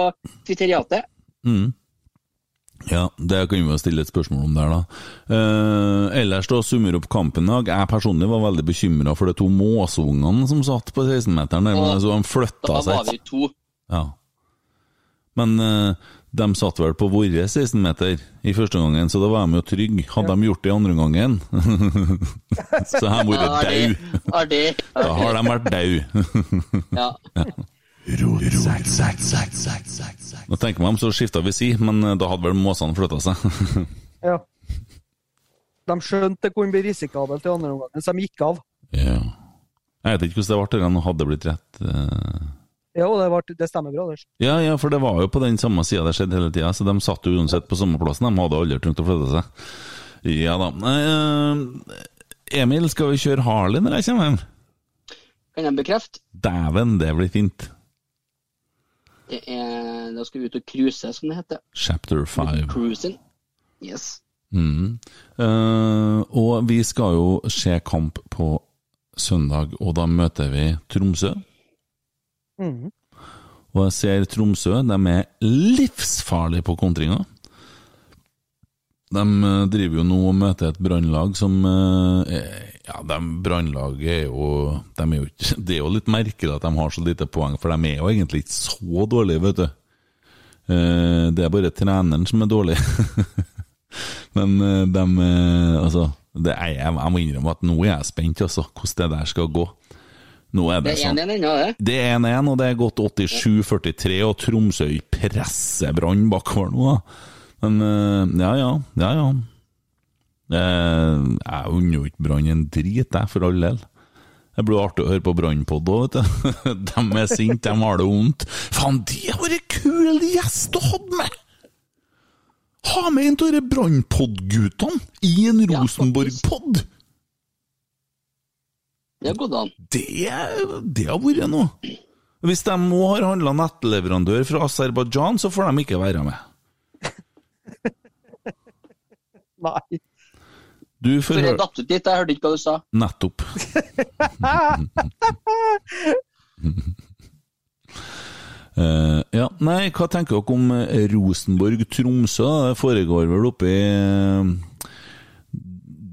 Twitteriatet? Mm. Ja, det kan vi jo stille et spørsmål om der, da. Eh, ellers, da, summer opp kampen i dag. Jeg personlig var veldig bekymra for de to måsungene som satt på 16-meteren. der, men Så de flytta Da var vi to. Ja. Men eh, de satt vel på våre 16-meter i første gangen, så da var de jo trygge. Hadde de gjort det i andre gangen, <laughs> så hadde de vært Ja, artig. dau. Artig. Da har de vært dau. Ja. <laughs> Nå tenker man så skifta vi si, men eh, da hadde vel måsene flytta seg. <laughs> Ja. De skjønte det kunne bli risikabelt i andre omgang, så de gikk av. ja. Jeg vet ikke hvordan det ble, til det hadde blitt rett. eh. Ja, det, ble, det stemmer bra. Det. Ja, ja, for det var jo på den samme sida det skjedde hele tida, så de satt jo uansett på samme plassen. De hadde aldri trengt å flytte seg. Ja da. Eh, Emil, skal vi kjøre Harley når jeg kommer hjem? Kan jeg bekrefte? Dæven, det blir fint. Det er, da skal vi ut og cruise, som det heter. Chapter 5. Cruising. Yes. Mm. Uh, og vi skal jo se kamp på søndag, og da møter vi Tromsø. Mm. Og jeg ser Tromsø, de er livsfarlige på kontringa. De eh, driver jo nå og møter et brannlag som eh, er- Ja, de brannlaget er jo de er jo ikke <laughs> Det er jo litt merkelig at de har så lite poeng, for de er jo egentlig ikke så dårlige, vet du. Eh, Det er bare treneren som er dårlig. <laughs> Men eh, de eh, Altså, det er, jeg, må innrømme at nå er jeg spent, altså, hvordan det der skal gå. Nå er det, Det er sånn 1-1 ennå, det. det er 1-1, og det er gått 87-43, og Tromsø presser Brann bakover nå. da. Men ja, ja, ja, ja. Eh, Jeg unner jo ikke Brann en drit, jeg, for all del. Det blir artig å høre på Brannpod òg, vet du. <laughs> De er sinte, de har det vondt. Faen, det har vært kul gjest å ha med! Ha med en av de Brannpod-guttene i en Rosenborg-pod! Det har gått an. Det, det har vært noe. Hvis de må har handla nettleverandør fra Aserbajdsjan, så får de ikke være med. <laughs> Nei. Du får høre datt ut litt, jeg hørte ikke hva du sa. Nettopp. uh, <laughs> ja, nei, hva tenker dere om eh, Rosenborg-Tromsø? Det foregår vel oppe i eh,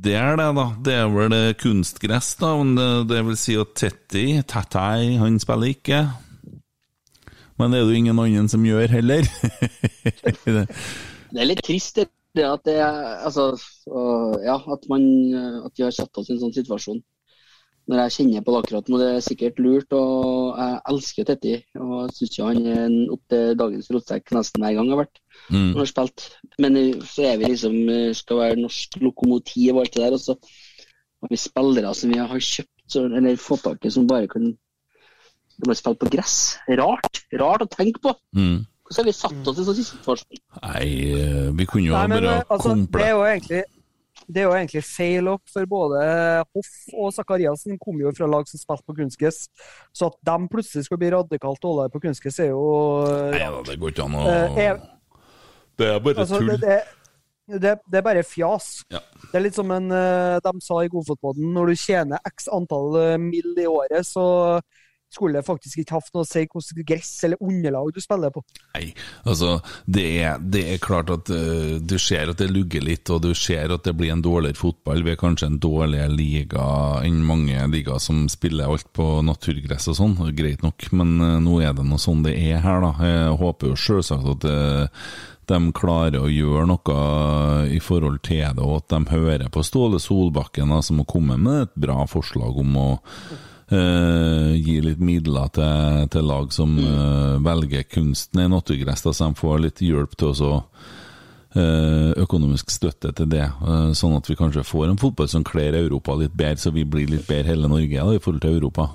Det er det, da. Det er vel kunstgress, da. Men det, det vil si at Tetti, Tettei, han spiller ikke. Men det er det jo ingen andre som gjør heller. <laughs> Det er litt trist det, det at det altså, ja, at, man, øh, at vi har satt oss i en sånn situasjon. Når jeg kjenner på det akkurat nå, det er sikkert lurt, og jeg elsker Tetti. Og syns ikke han er opp til dagens rotsekk nesten hver gang jeg har vært Mm. når jeg har spilt. Men så er vi liksom øh, skal være norsk lokomotiv og alt det der. Og så har vi spillere som vi har kjøpt, så, eller fått tak i, som bare kan spille på gress. Rart. Rart å tenke på. Mm. Hvordan har vi satt oss i sånn situasjon? Nei, eh, vi kunne jo Nei, men bare eh, altså, komple... det er jo egentlig feil opp, for både Hoff og Sakariassen kom jo fra lag som spilte på kunstgress. Så at de plutselig skal bli radikalt dårligere på kunstgress, er jo Nei da, det går ikke an å Eh, Det er bare altså, tull. det, det, det, det er bare fjas. Ja. Det er litt som en, eh, de sa i Godfotbåten, når du tjener x antall eh, mill. i året, så skulle faktisk ikke hatt noe å si hvilket gress eller underlag du spiller på. Nei, altså det er, det er klart at uh, du ser at det lugger litt, og du ser at det blir en dårligere fotball. Vi er kanskje en dårligere liga enn mange ligaer som spiller alt på naturgress og sånn, greit nok, men uh, nå er det noe sånn det er her, da. Jeg håper jo selvsagt at uh, de klarer å gjøre noe i forhold til det, og at de hører på Ståle Solbakken, som har kommet med et bra forslag om å eh, gi litt midler til, til lag som eh, velger kunsten i naturgress, da, så de får litt hjelp til å så, eh, økonomisk støtte til det, sånn at vi kanskje får en fotball som kler Europa litt bedre, så vi blir litt bedre hele Norge da, i forhold til Europa.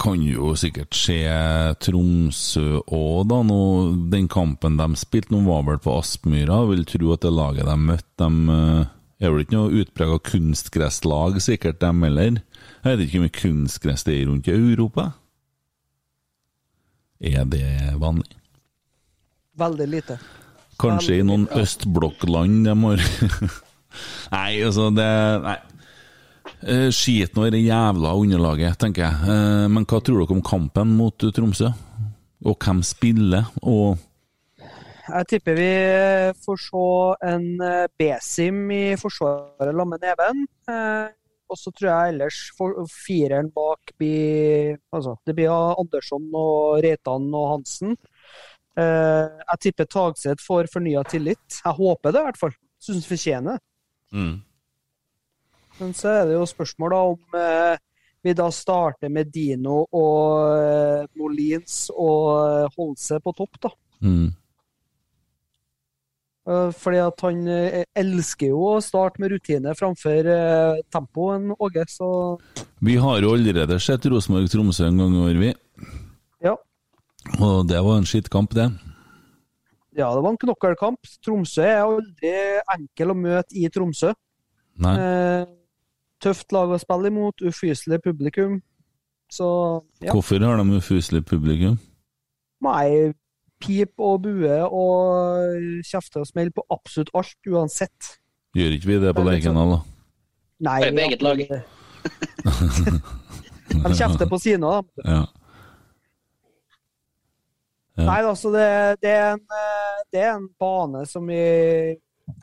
Kan jo sikkert skje Tromsø òg, da. Nå, den kampen de spilte nå, var vel på Aspmyra. Jeg Vil tro at det laget de møtte, de er vel ikke noe utprega kunstgresslag, sikkert, dem heller. Jeg vet ikke hvor mye kunstgress det er rundt i Europa. Er det vanlig? Veldig lite. Kanskje i noen østblokkland de har <laughs> Nei, altså det Nei. Eh, Skit nå i det jævla underlaget, tenker jeg. Eh, Men hva tror dere om kampen mot eh, Tromsø? Og hvem spiller? Og Jeg tipper vi får se en Besim i forsvaret sammen med Neven. Og så tror jeg ellers for, fireren bak blir Altså, det blir Andersson og Reitan og Hansen. Eh, jeg tipper Tagseth får fornya tillit. Jeg håper det, i hvert fall. Syns fortjener det. mm. Men så er det jo spørsmål da om eh, vi da starter med Dino og eh, Molins og eh, Holse på topp, da. Mm. Eh, fordi at han eh, elsker jo å starte med rutine framfor tempoen, tempo, en Åge, så Vi har jo allerede sett Rosenborg-Tromsø en gang i år, vi. ja. Og det var en skittkamp, det. Ja, det var en knokkelkamp. Tromsø er aldri enkel å møte i Tromsø. Nei. Eh, tøft lag å spille imot, ufyselig publikum. Så ja. Hvorfor har de ufyselig publikum? Nei, pip og bue og kjefte og smell på absolutt alt, uansett. Gjør ikke vi det på er Lerkendal, da? Nei, På eget lag. <laughs> De kjefter på sine, da. Ja. Ja. Nei, altså, det, det, er en, eh, det er en bane som vi Jeg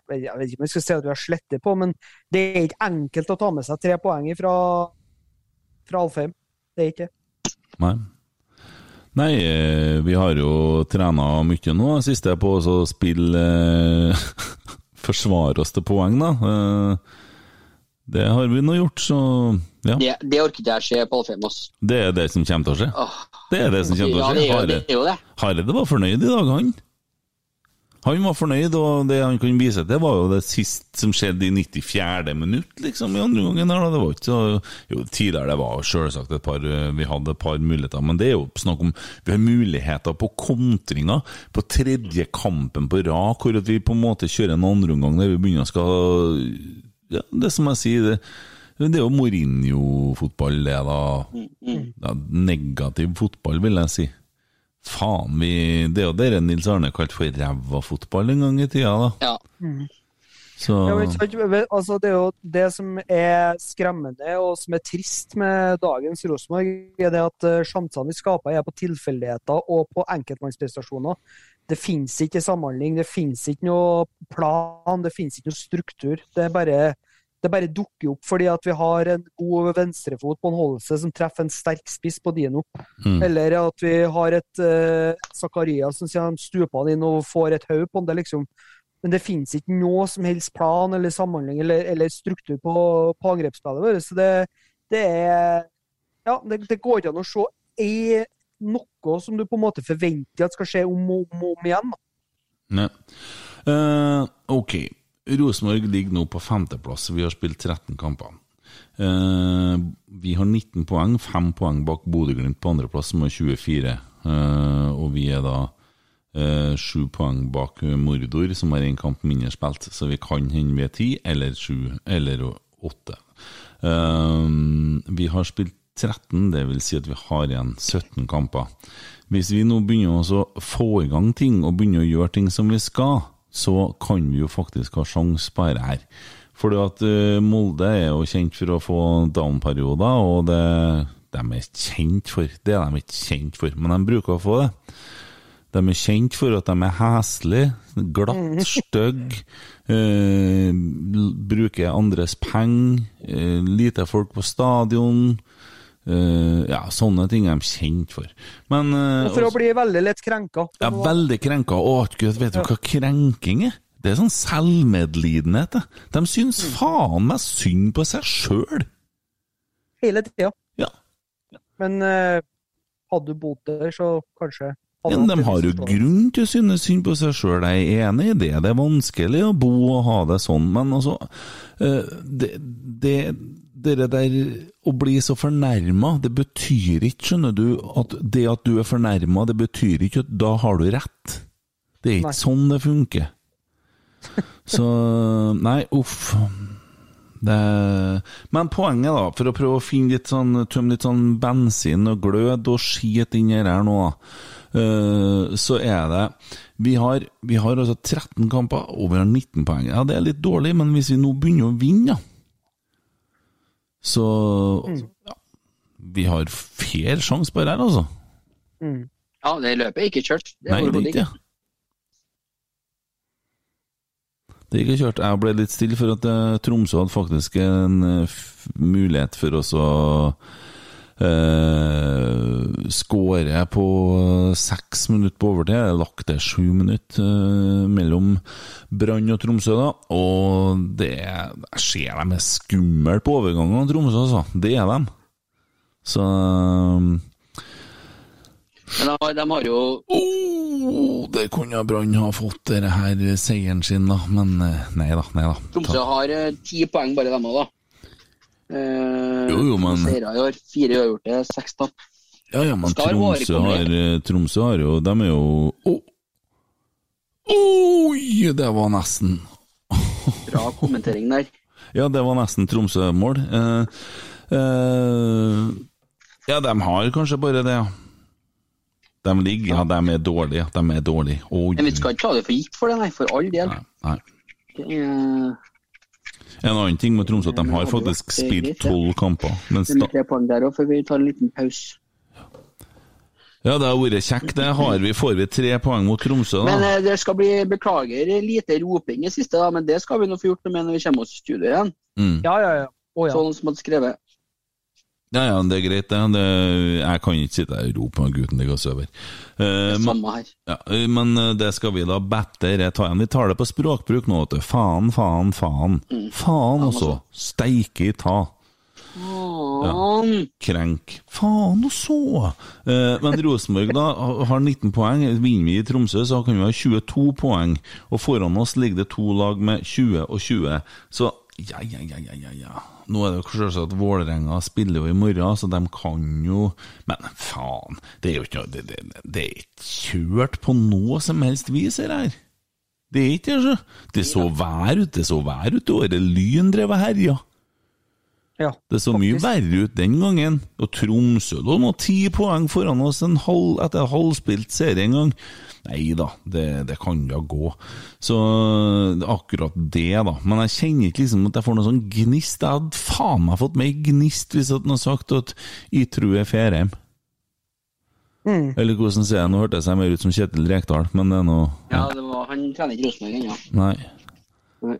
vet ikke om vi skal si at vi har slettet på, men det er ikke enkelt å ta med seg tre poeng fra, fra Alfheim. Det er ikke det. Nei. Nei, eh, vi har jo trena mye nå, siste på å spille eh, <laughs> Forsvare oss til poeng, da. Eh, det har vi nå gjort, så ja. Det, det orker ikke jeg se på alle fem Det er det som kommer til å skje. Åh. Det er det som kommer til å Ja, skje. det er jo- Hareide- det er jo det. Hareide var fornøyd i dag, han. Han var fornøyd, og det han kunne vise til, var jo det sist som skjedde i 94. minutt, liksom, i andre gangen. her. Det var ikke så Jo, tidligere det var selvsagt et par Vi hadde et par muligheter, men det er jo snakk om Vi har muligheter på kontringer på tredje kampen på rad, hvor vi på en måte kjører en andreomgang der vi begynner å skal Ja, det som jeg sier, det det er jo Mourinho-fotball, det, da. Ja, negativ fotball, vil jeg si. Faen, vi Det er jo det Nils Arne kalte for ræva fotball en gang i tida, da. Ja. Så Ja, men ikke altså, det er jo det som er skremmende og som er trist med dagens Rosenborg, er det at eh, sjansene vi skaper, er på tilfeldigheter og på enkeltmannsprestasjoner. Det finnes ikke samhandling, det finnes ikke noe plan, det finnes ikke noe struktur. Det er bare, det bare dukker opp fordi at vi har en god venstrefot på en holdelse som treffer en sterk spiss på Dino. Mm. Eller at vi har et uh, Zakaria som sier han stuper han inn og får et hode på. Det liksom men det finnes ikke noe som helst plan eller samhandling eller, eller struktur på, på angrepsspillet vårt. Så det, det er Ja, det, det går ikke an å se er noe som du på en måte forventer at skal skje om og om, om igjen. Nei. Eh, ok. Rosenborg ligger nå på femteplass. Vi har spilt 13 kamper. Eh, vi har 19 poeng, 5 poeng bak Bodø-Glimt på andreplass, som har 24. Eh, og vi er da eh, 7 poeng bak Mordor, som har én kamp mindre spilt. Så vi kan hende vi er 10 eller 7 eller 8. Eh, vi har spilt 13, det vil si at vi har igjen 17 kamper. Hvis vi nå begynner å få i gang ting, og begynner å gjøre ting som vi skal, så kan vi jo faktisk ha sjanse på dette her. Fordi at eh, Molde er jo kjent for å få down-perioder, og det de er kjent for. Det er de ikke kjent for, men de bruker å få det. De er kjent for at de er heslige, glatt, <laughs> stygge, eh, bruker andres penger, eh, lite folk på stadion. Eh, ja, sånne ting er de kjent for. Men uh, for å bli veldig lett krenka. ja, veldig krenka. Å, Gud, vet du hva krenking er? Det er sånn selvmedlidenhet. det. De syns faen meg synd på seg sjøl. hele tida. Ja. Men uh, hadde du bodd der, så kanskje ja, Men de har jo grunn til å synes synd på seg sjøl, jeg er enig i det. Det er vanskelig å bo og ha det sånn, men altså Det, det, det der å bli så fornærma, det betyr ikke, skjønner du, at det at du er fornærma, det betyr ikke at da har du rett. Det er ikke Nei. sånn det funker. Så <laughs> Nei, uff. Det, men poenget, da, for å prøve å finne litt sånn, tømme litt sånn bensin og glød og skit inni her nå, eh, så er det vi har, vi har altså 13 kamper, har 19 poeng. Ja, det er litt dårlig, men hvis vi nå begynner å vinne, da, så ja, Vi har fair sjanse på det her, altså. Mm. Ja, det løpet er ikke kjørt. Det er Nei, det er ikke det. Det er ikke kjørt. Jeg ble litt stille for at eh, Tromsø hadde faktisk en eh, mulighet for oss å eh, skåre på seks minutter på overtid. Lagt det sju minutter eh, mellom Brann og Tromsø, da. Og det Jeg ser dem er skumle på overgangene, Tromsø, altså. Det er de. Så Men de, har- de har jo oh, Det kunne Brann ha fått, denne her seieren sin, da. Men eh, nei da, nei da. Tromsø har eh, ti poeng bare, dem òg, da. Eh, Jo, jo, men- Seire i år. Fire uavgjorte, seks tap. Ja, ja, men Tromsø har, eh, Tromsø har jo De er jo Å! Oi, det var nesten <laughs> Bra kommentering der. Ja, det var nesten Tromsø-mål. Eh, eh, ja, de har kanskje bare det, ja. De ligger Ja, de er dårlige. De er dårlige. Oi. Men vi skal ikke ta det for gitt for det, nei. For all del. Nei. Det er En annen ting med Tromsø at de har faktisk spilt tolv kamper. Mens det er da, tre poeng der òg, før vi tar en liten pause. ja, det har vært kjekt. Det har vi. Får vi tre poeng mot Tromsø, Men da? eh, det skal bli Beklager lite roping i siste, da, men det skal vi nå få gjort noe med når vi kommer oss i studio igjen. Mm. Ja, ja, ja. Oh, ja. Sånn som hadde skrevet. Ja, ja, det er greit, det. det jeg kan ikke sitte her og rope når gutten ligger og sover. Eh, men, Samme her. ja, eh, men eh, det skal vi da bedre ta igjen. Vi tar det på språkbruk nå, vet du. Faen, faen, faen. Faen også. Steike ta. Faen. Krenk. Faen og så! Eh, men Rosenborg da har 19 poeng. Vinner vi i Tromsø, så kan vi ha 22 poeng. Og foran oss ligger det to lag med 20 og 20. Så ja, ja, ja, ja, ja. Nå er det jo selvsagt at Vålerenga spiller jo i morgen, så de kan jo Men faen, det er jo ikke Det, det, det er ikke kjørt på noe som helst vis, her. Det er ikke det, så. Det så vær ut, det så vær ut, og det lyn drev og herja. Ja, Det så mye verre ut den gangen. Og Tromsø lå nå ti poeng foran oss en halv, etter halvspilt serie en gang. Nei da, det, det kan da gå. Så akkurat det, da. Men jeg kjenner ikke liksom at jeg får noe sånn gnist. Jeg hadde faen meg fått mer gnist hvis jeg hadde sagt at jeg tror jeg er Ferheim. Mm. Eller hvordan sier jeg Nå hørtes jeg mer ut som Kjetil Rekdal, men det er noe Ja, det var, han trener ikke Rosenborg ennå. Nei. Nei.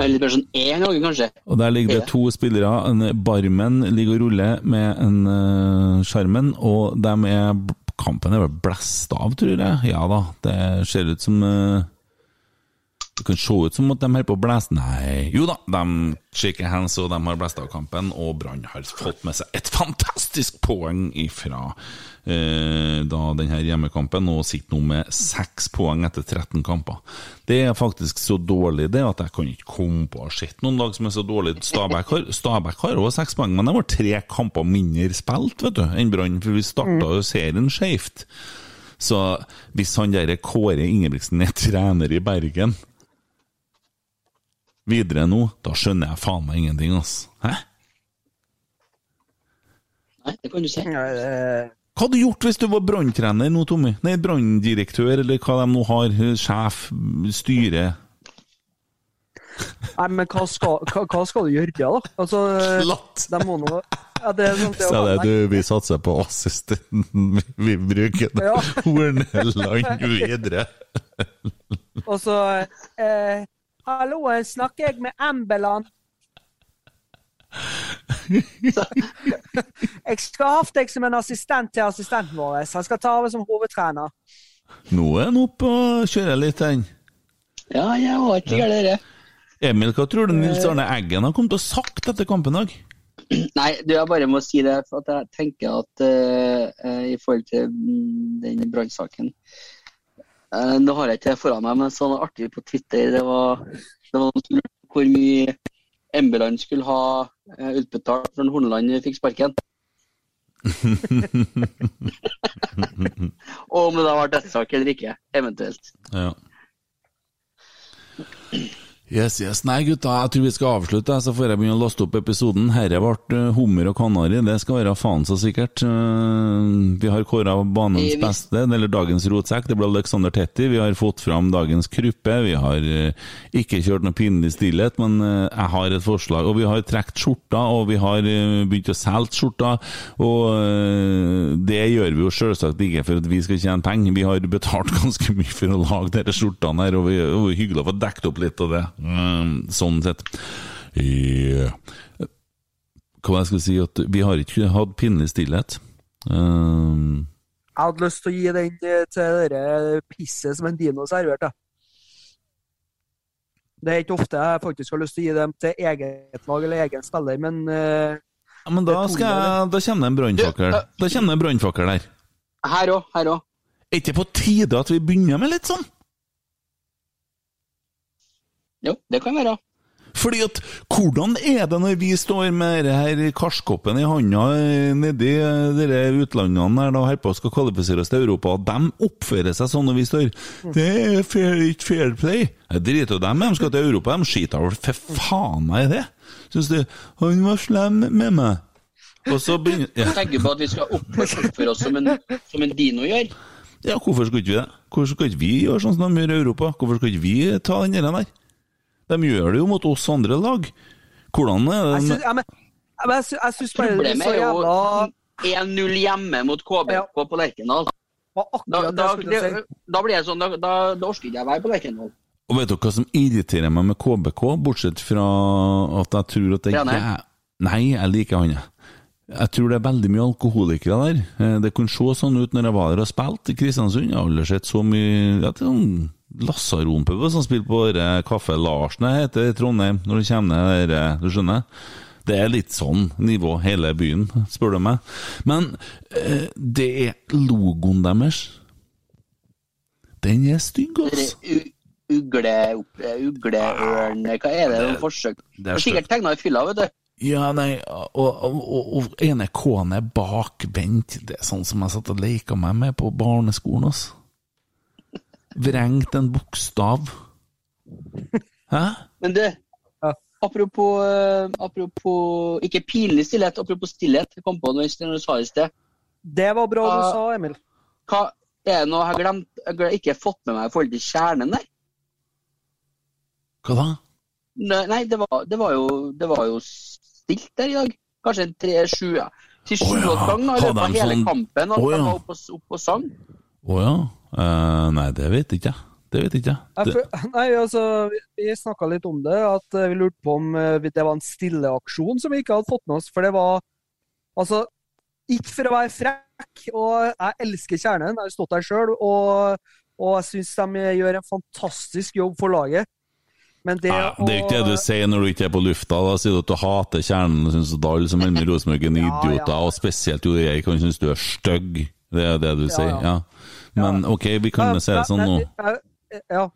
Eller bare sånn én gang, kanskje. Og der ligger det to spillere. En Barmen ligger og ruller med en uh, Skjermen, og de er Kampen er vel blæsta av, tror jeg. Ja da, det ser ut som uh, Det kan se ut som at de holder på å blæse Nei, jo da, de shaker hands, og de har blæsta av kampen, og Brann har fått med seg et fantastisk poeng ifra eh, da denne hjemmekampen, og sitter nå med seks poeng etter 13 kamper. Det er faktisk så dårlig det at jeg kan ikke komme på å ha sett noen lag som er så dårlig. Stabæk har, Stabæk har også seks poeng, men de har tre kamper mindre spilt vet du, enn Brann, for vi starta jo serien skjevt. Så hvis han der Kåre Ingebrigtsen er trener i Bergen videre nå, da skjønner jeg faen meg ingenting, altså. Hæ? Nei, det kan du si. Ja, eh, Hva hadde du gjort hvis du var branntrener nå, Tommy? Nei, branndirektør, eller hva de nå har. Sjef, styre. <laughs> Nei, men hva skal, hva, hva skal du gjøre, da? Altså, Slatt! De må nå ja, det er sånn, <laughs> det er det, du, vi satser på assistenten. <laughs> Vi bruker den. Ja. Horneland videre. Og så eh, Hallo, snakker jeg med Ambeland? <laughs> jeg skal ha deg som en assistent til assistenten vår. Han skal ta over som hovedtrener. Nå er han oppe og kjører litt, den. Ja, jeg var ikke gæren, det. Emil, hva tror du Nils Arne Eggen har kommet til å sagt etter kampen i dag? <clears throat> Nei, du, jeg bare må si det, for at jeg tenker at uh, i forhold til mm, den brannsaken uh, Nå har jeg ikke det foran meg, men sånn artig på Twitter Det var, det var hvor mye Embeland skulle ha utbetalt når Horneland fikk sparken. <laughs> Og om det da var dødssak eller ikke, eventuelt. Ja. Yes, yes. Nei, gutta, jeg tror vi skal avslutte, så får jeg begynne å laste opp episoden. Herre ble uh, hummer og kanari, det skal være faen så sikkert. Uh, vi har kåra banens beste, eller dagens rotsekk, det ble Alexander Tetti. Vi har fått fram dagens kruppe. Vi har uh, ikke kjørt noe pinlig stillhet, men jeg har et forslag. Og vi har trukket skjorta, og vi har begynt å selge skjorta. Og det gjør vi jo selvsagt ikke for at vi skal tjene penger. Vi har betalt <laughs> ganske mye for å lage disse skjortene her, og vi er hyggelig å få dekket opp litt av det. Mm, sånn sett. I, hva jeg skal si at Vi har ikke hatt pinlig stillhet. Um, jeg hadde lyst til å gi den til det pisset som en dino serverte. Det er ikke ofte jeg faktisk har lyst til å gi dem til eget lag eller egen spiller, men uh, ja, Men da, skal jeg, da kommer det en brannfakkel. Da kommer det en brannfakkel der. Her òg. Her òg. Er det ikke på tide at vi begynner med litt sånn? Jo, det kan være. Fordi at, Hvordan er det når vi står med denne karskoppen i handa eh, nedi dere de utlandene der da holder på å skal kvalifisere oss til Europa, og de oppfører seg sånn når vi står Det er fair, ikke fair play. Jeg driter i dem de skal til Europa, de skiter vel for faen meg i det. Syns du Han var slem med meg. Og så begynner <laughs> ja. Tenker på at vi skal oppføre oss som en, som en dino gjør? Ja, hvorfor skal ikke vi det? Hvorfor skal ikke vi gjøre sånn som de gjør i Europa? Hvorfor skal ikke vi ta den der? De gjør det jo mot oss andre lag. Hvordan er det Jeg jeg, men, jeg, jeg syns bare det er så jævla 1-0 hjemme mot KBK på Lerkendal. Da, da, da, blir jeg sånn, da, da, da orker ikke jeg være på Lerkendal. Og vet dere hva som irriterer meg med KBK, bortsett fra at jeg tror at det ikke er Nei, jeg liker han, jeg. Jeg tror det er veldig mye alkoholikere der. Eh, det kunne se sånn ut når jeg var der og spilte i Kristiansund. Jeg har aldri sett så mye ja, sånn Lasaronpub som spiller på Kaffe Larsen heter i Trondheim, når du kommer ned der, du skjønner? Det er litt sånn nivå hele byen, spør du meg. Men eh, det er logoen deres. Den er stygg, altså. Ugle, ugleørn Hva er det? det forsøk? Det er sikkert tegna i fylla, vet du. Ja, nei, og, og, og ene K-en er bakvendt. Det er sånn som jeg satt og leika meg med på barneskolen. altså vrengt en bokstav. Hæ? Men du, Apropos, uh, apropos Ikke pinlig stillhet, apropos stillhet. Jeg kom på noe når du sa i sted. Det var bra hva, du sa, Emil. Hva er det noe jeg har glemt, jeg har ikke fått med meg i forhold til kjernen der? Hva da? Nei, nei det, var, det, var jo, det, var, jo, stilt der i dag. Kanskje en tre-sju ja. til sju-åtte oh, ja. ganger i løpet av hele sånn... kampen. At oh, ja. de var oppe og, opp og sang. Å oh, ja. Uh, nei, det vet ikke jeg. Det vet ikke jeg. <laughs> Nei, altså, Vi snakka litt om det, at vi lurte på om eh, det var en stilleaksjon som vi ikke hadde fått med oss. For det var Altså, ikke for å være frekk, og jeg elsker Kjernen, jeg har stått der sjøl, og, og, jeg syns de gjør en fantastisk jobb for laget. Men det, Nei, det er ikke det du sier når du ikke er på lufta. Da sier du at du hater Kjernen og syns at alle som er med <laughs> Rosenborg er idioter, ja, ja. og spesielt jo jeg kan synes du er stygg. Det er det du ja, sier. ja. Men OK, vi kan se det sånn nå. Ja,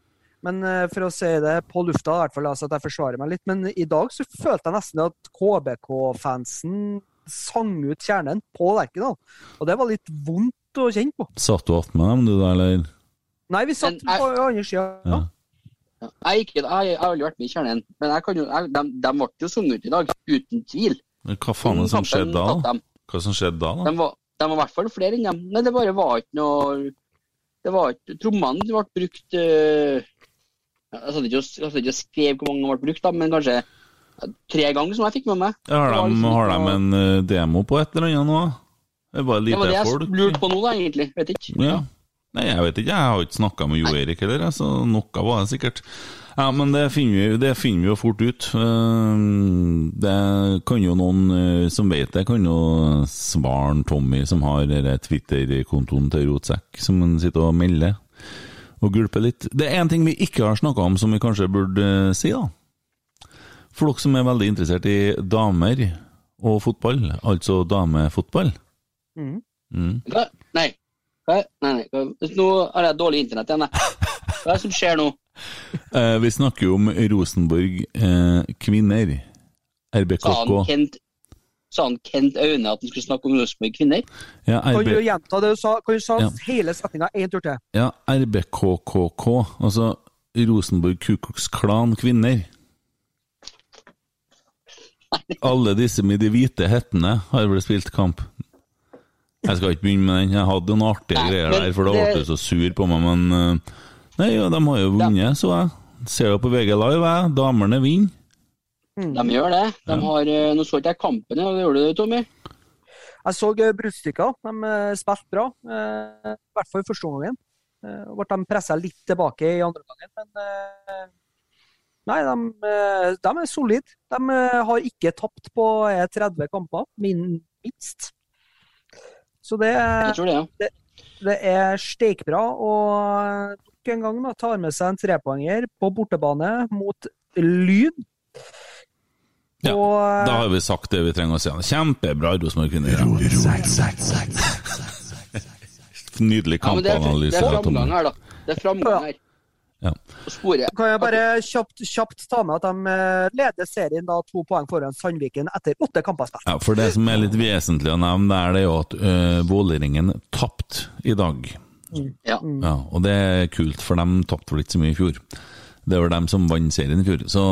men eh, for å si det på lufta, i hvert fall, altså at jeg forsvarer meg litt. Men i dag så følte jeg nesten at KBK-fansen sang ut kjernen på Lerkendal. Og det var litt vondt å kjenne på. Satt du attmed dem, du da, eller? Nei, vi satt jeg, på andre sida. Ja. Jeg, ikke, jeg, jeg, har aldri vært med i Kjernen, men jo, jeg, de, de, ble jo sunget ut i dag, uten tvil. Men Hva faen er det som skjedde da? Hva som skjedde da? da? De var, de var i hvert fall flere enn dem. Nei, det bare var ikke noe det var ikke, Trommene ble brukt uh, Jeg satt ikke, og skrev hvor mange ble brukt, da, men kanskje tre ganger, som jeg fikk med meg. Har de, liksom, har de en uh, demo på et eller annet nå? Det var det var det jeg folk. lurte på nå, da, egentlig. Vet ikke. Ja. Nei, jeg vet ikke. Jeg har ikke snakka med Jo Erik heller, så noe var det sikkert. Ja, men det finner, vi, det finner vi jo fort ut. Eh, det kan jo noen eh, som vet det, kan jo svaren Tommy, som har Twitter-kontoen til Rotsekk, som han sitter og melder og gulper litt. Det er én ting vi ikke har snakka om, som vi kanskje burde si, da. For dere som er veldig interessert i damer og fotball, altså damefotball. Mm. Mm. Nei. Nei. Nei, nei. Nå har jeg dårlig internett igjen, jeg. Hva er det som skjer nå? Eh, vi snakker jo om Rosenborg eh, kvinner. Sa RBKK. han Kent, sa han Kent Aune at han skulle snakke om Rosenborg kvinner? Ja, Kan du gjenta det du sa? Kan du sa Ja. hele setninga en tur til? ja, RBKKK, altså Rosenborg Kukoks Klan kvinner. Alle disse med de hvite hettene har vel spilt kamp. Jeg skal ikke begynne med den. Jeg hadde noen artige greier der, for da ble du så sur på meg, men eh, Nei, ja, de har jo vunnet, så jeg. Ser det på VG Live, jeg. Damene vinner. De gjør det. De har, eh, nå så ikke jeg kampen, ja. gjorde du det, Tommy? Jeg så eh, bruddstykker. De eh, spilte bra. eh, I hvert fall i første omgang. Eh, Ble de pressa litt tilbake i andre omgang, men eh, Nei, de, de er solide. De har ikke tapt på eh, 30 kamper, minst. Så det, Jeg tror det, ja. det, det er steikbra. Og nok en gang da, tar med seg en trepoenger på bortebane mot Lyn. Ja, Og, Da har vi sagt det vi trenger å si. Kjempebra, Rosenborg kvinner. Nydelig ja men det er, kampanalyse. er framgang her, da. Det er framgang her. Ja. Sporet. Kan jeg bare kjapt, kjapt ta med at de eh, leder serien da to poeng foran Sandviken etter åtte kamper spilt. Ja, for det som er litt vesentlig å nevne, det er det jo at uh, Vålerengen tapte i dag. Ja. Ja, og det er kult, for de tapte vel ikke så mye i fjor. Det var dem som vant serien i fjor, så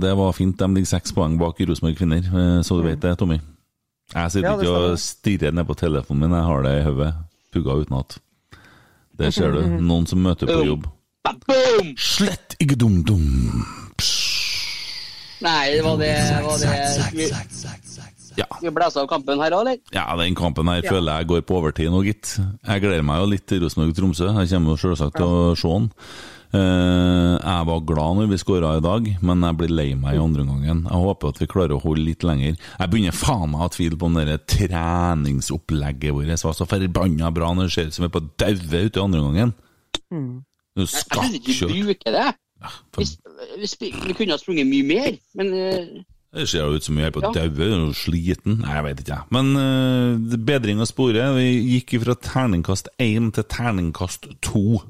det var fint. De ligger seks poeng bak i Rosenborg kvinner, eh, så du vet det, Tommy. Jeg sitter Ja, ikke og stirrer ned på telefonen min, jeg har det i hodet. Pugga utenat. Der ser du. Noen som møter på jobb. Boom! Slett ikke dum-dum! Nei, det var det, var det Vi, Skal vi blæsa av kampen her òg, eller? Ja, den kampen her føler jeg går på overtid nå, gitt. Jeg gleder meg jo litt til Rosenborg-Tromsø. Jeg kommer jo selvsagt til å se den. Eh, jeg var glad når vi skåra i dag, men jeg blir lei meg i andre omgangen. Jeg håper at vi klarer å holde litt lenger. Jeg begynner faen meg å tvile på om det treningsopplegget vårt var så forbanna bra når det ser ut som vi er på daue ute i andre omgangen. Mm. Jeg trodde ikke vi bruker det. Vi, vi, vi kunne ha sprunget mye mer, men eh, Det ser jo ut som vi er på Ja. daue og sliten. Nei, jeg vet ikke, jeg. Men uh, bedring av sporet. Vi gikk fra terningkast én til terningkast to.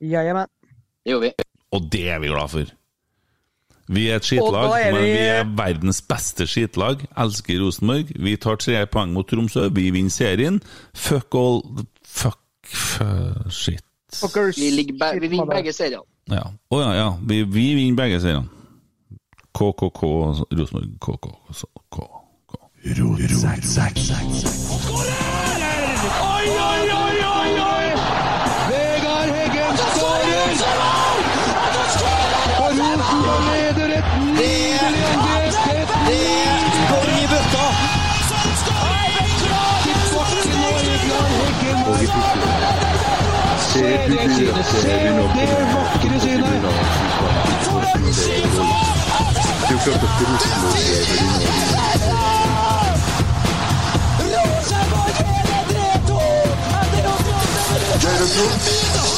men det gjorde vi. Og det er vi glad for. Vi er et skitlag, er vi... men vi- er verdens beste skitlag. Elsker Rosenborg. Vi tar tre poeng mot Tromsø. Vi vinner serien. Fuck all Fuck, fuck shit. Fuckers. Vi, ligger be vi vinner begge seriene. Ja. Å ja, ja. Vi, vi vinner begge seriene. KKK Rosenborg. KK. Oi, oi, oi, oi, oi! Vegard Heggen skårer! Og Rosenborg leder et nydelig angrep! Et nydelig i bøtta! Tilbake nå, Vegard Heggen. Se det synet! Se det vakre synet! Det er jo klart at Rosenborg er begynner å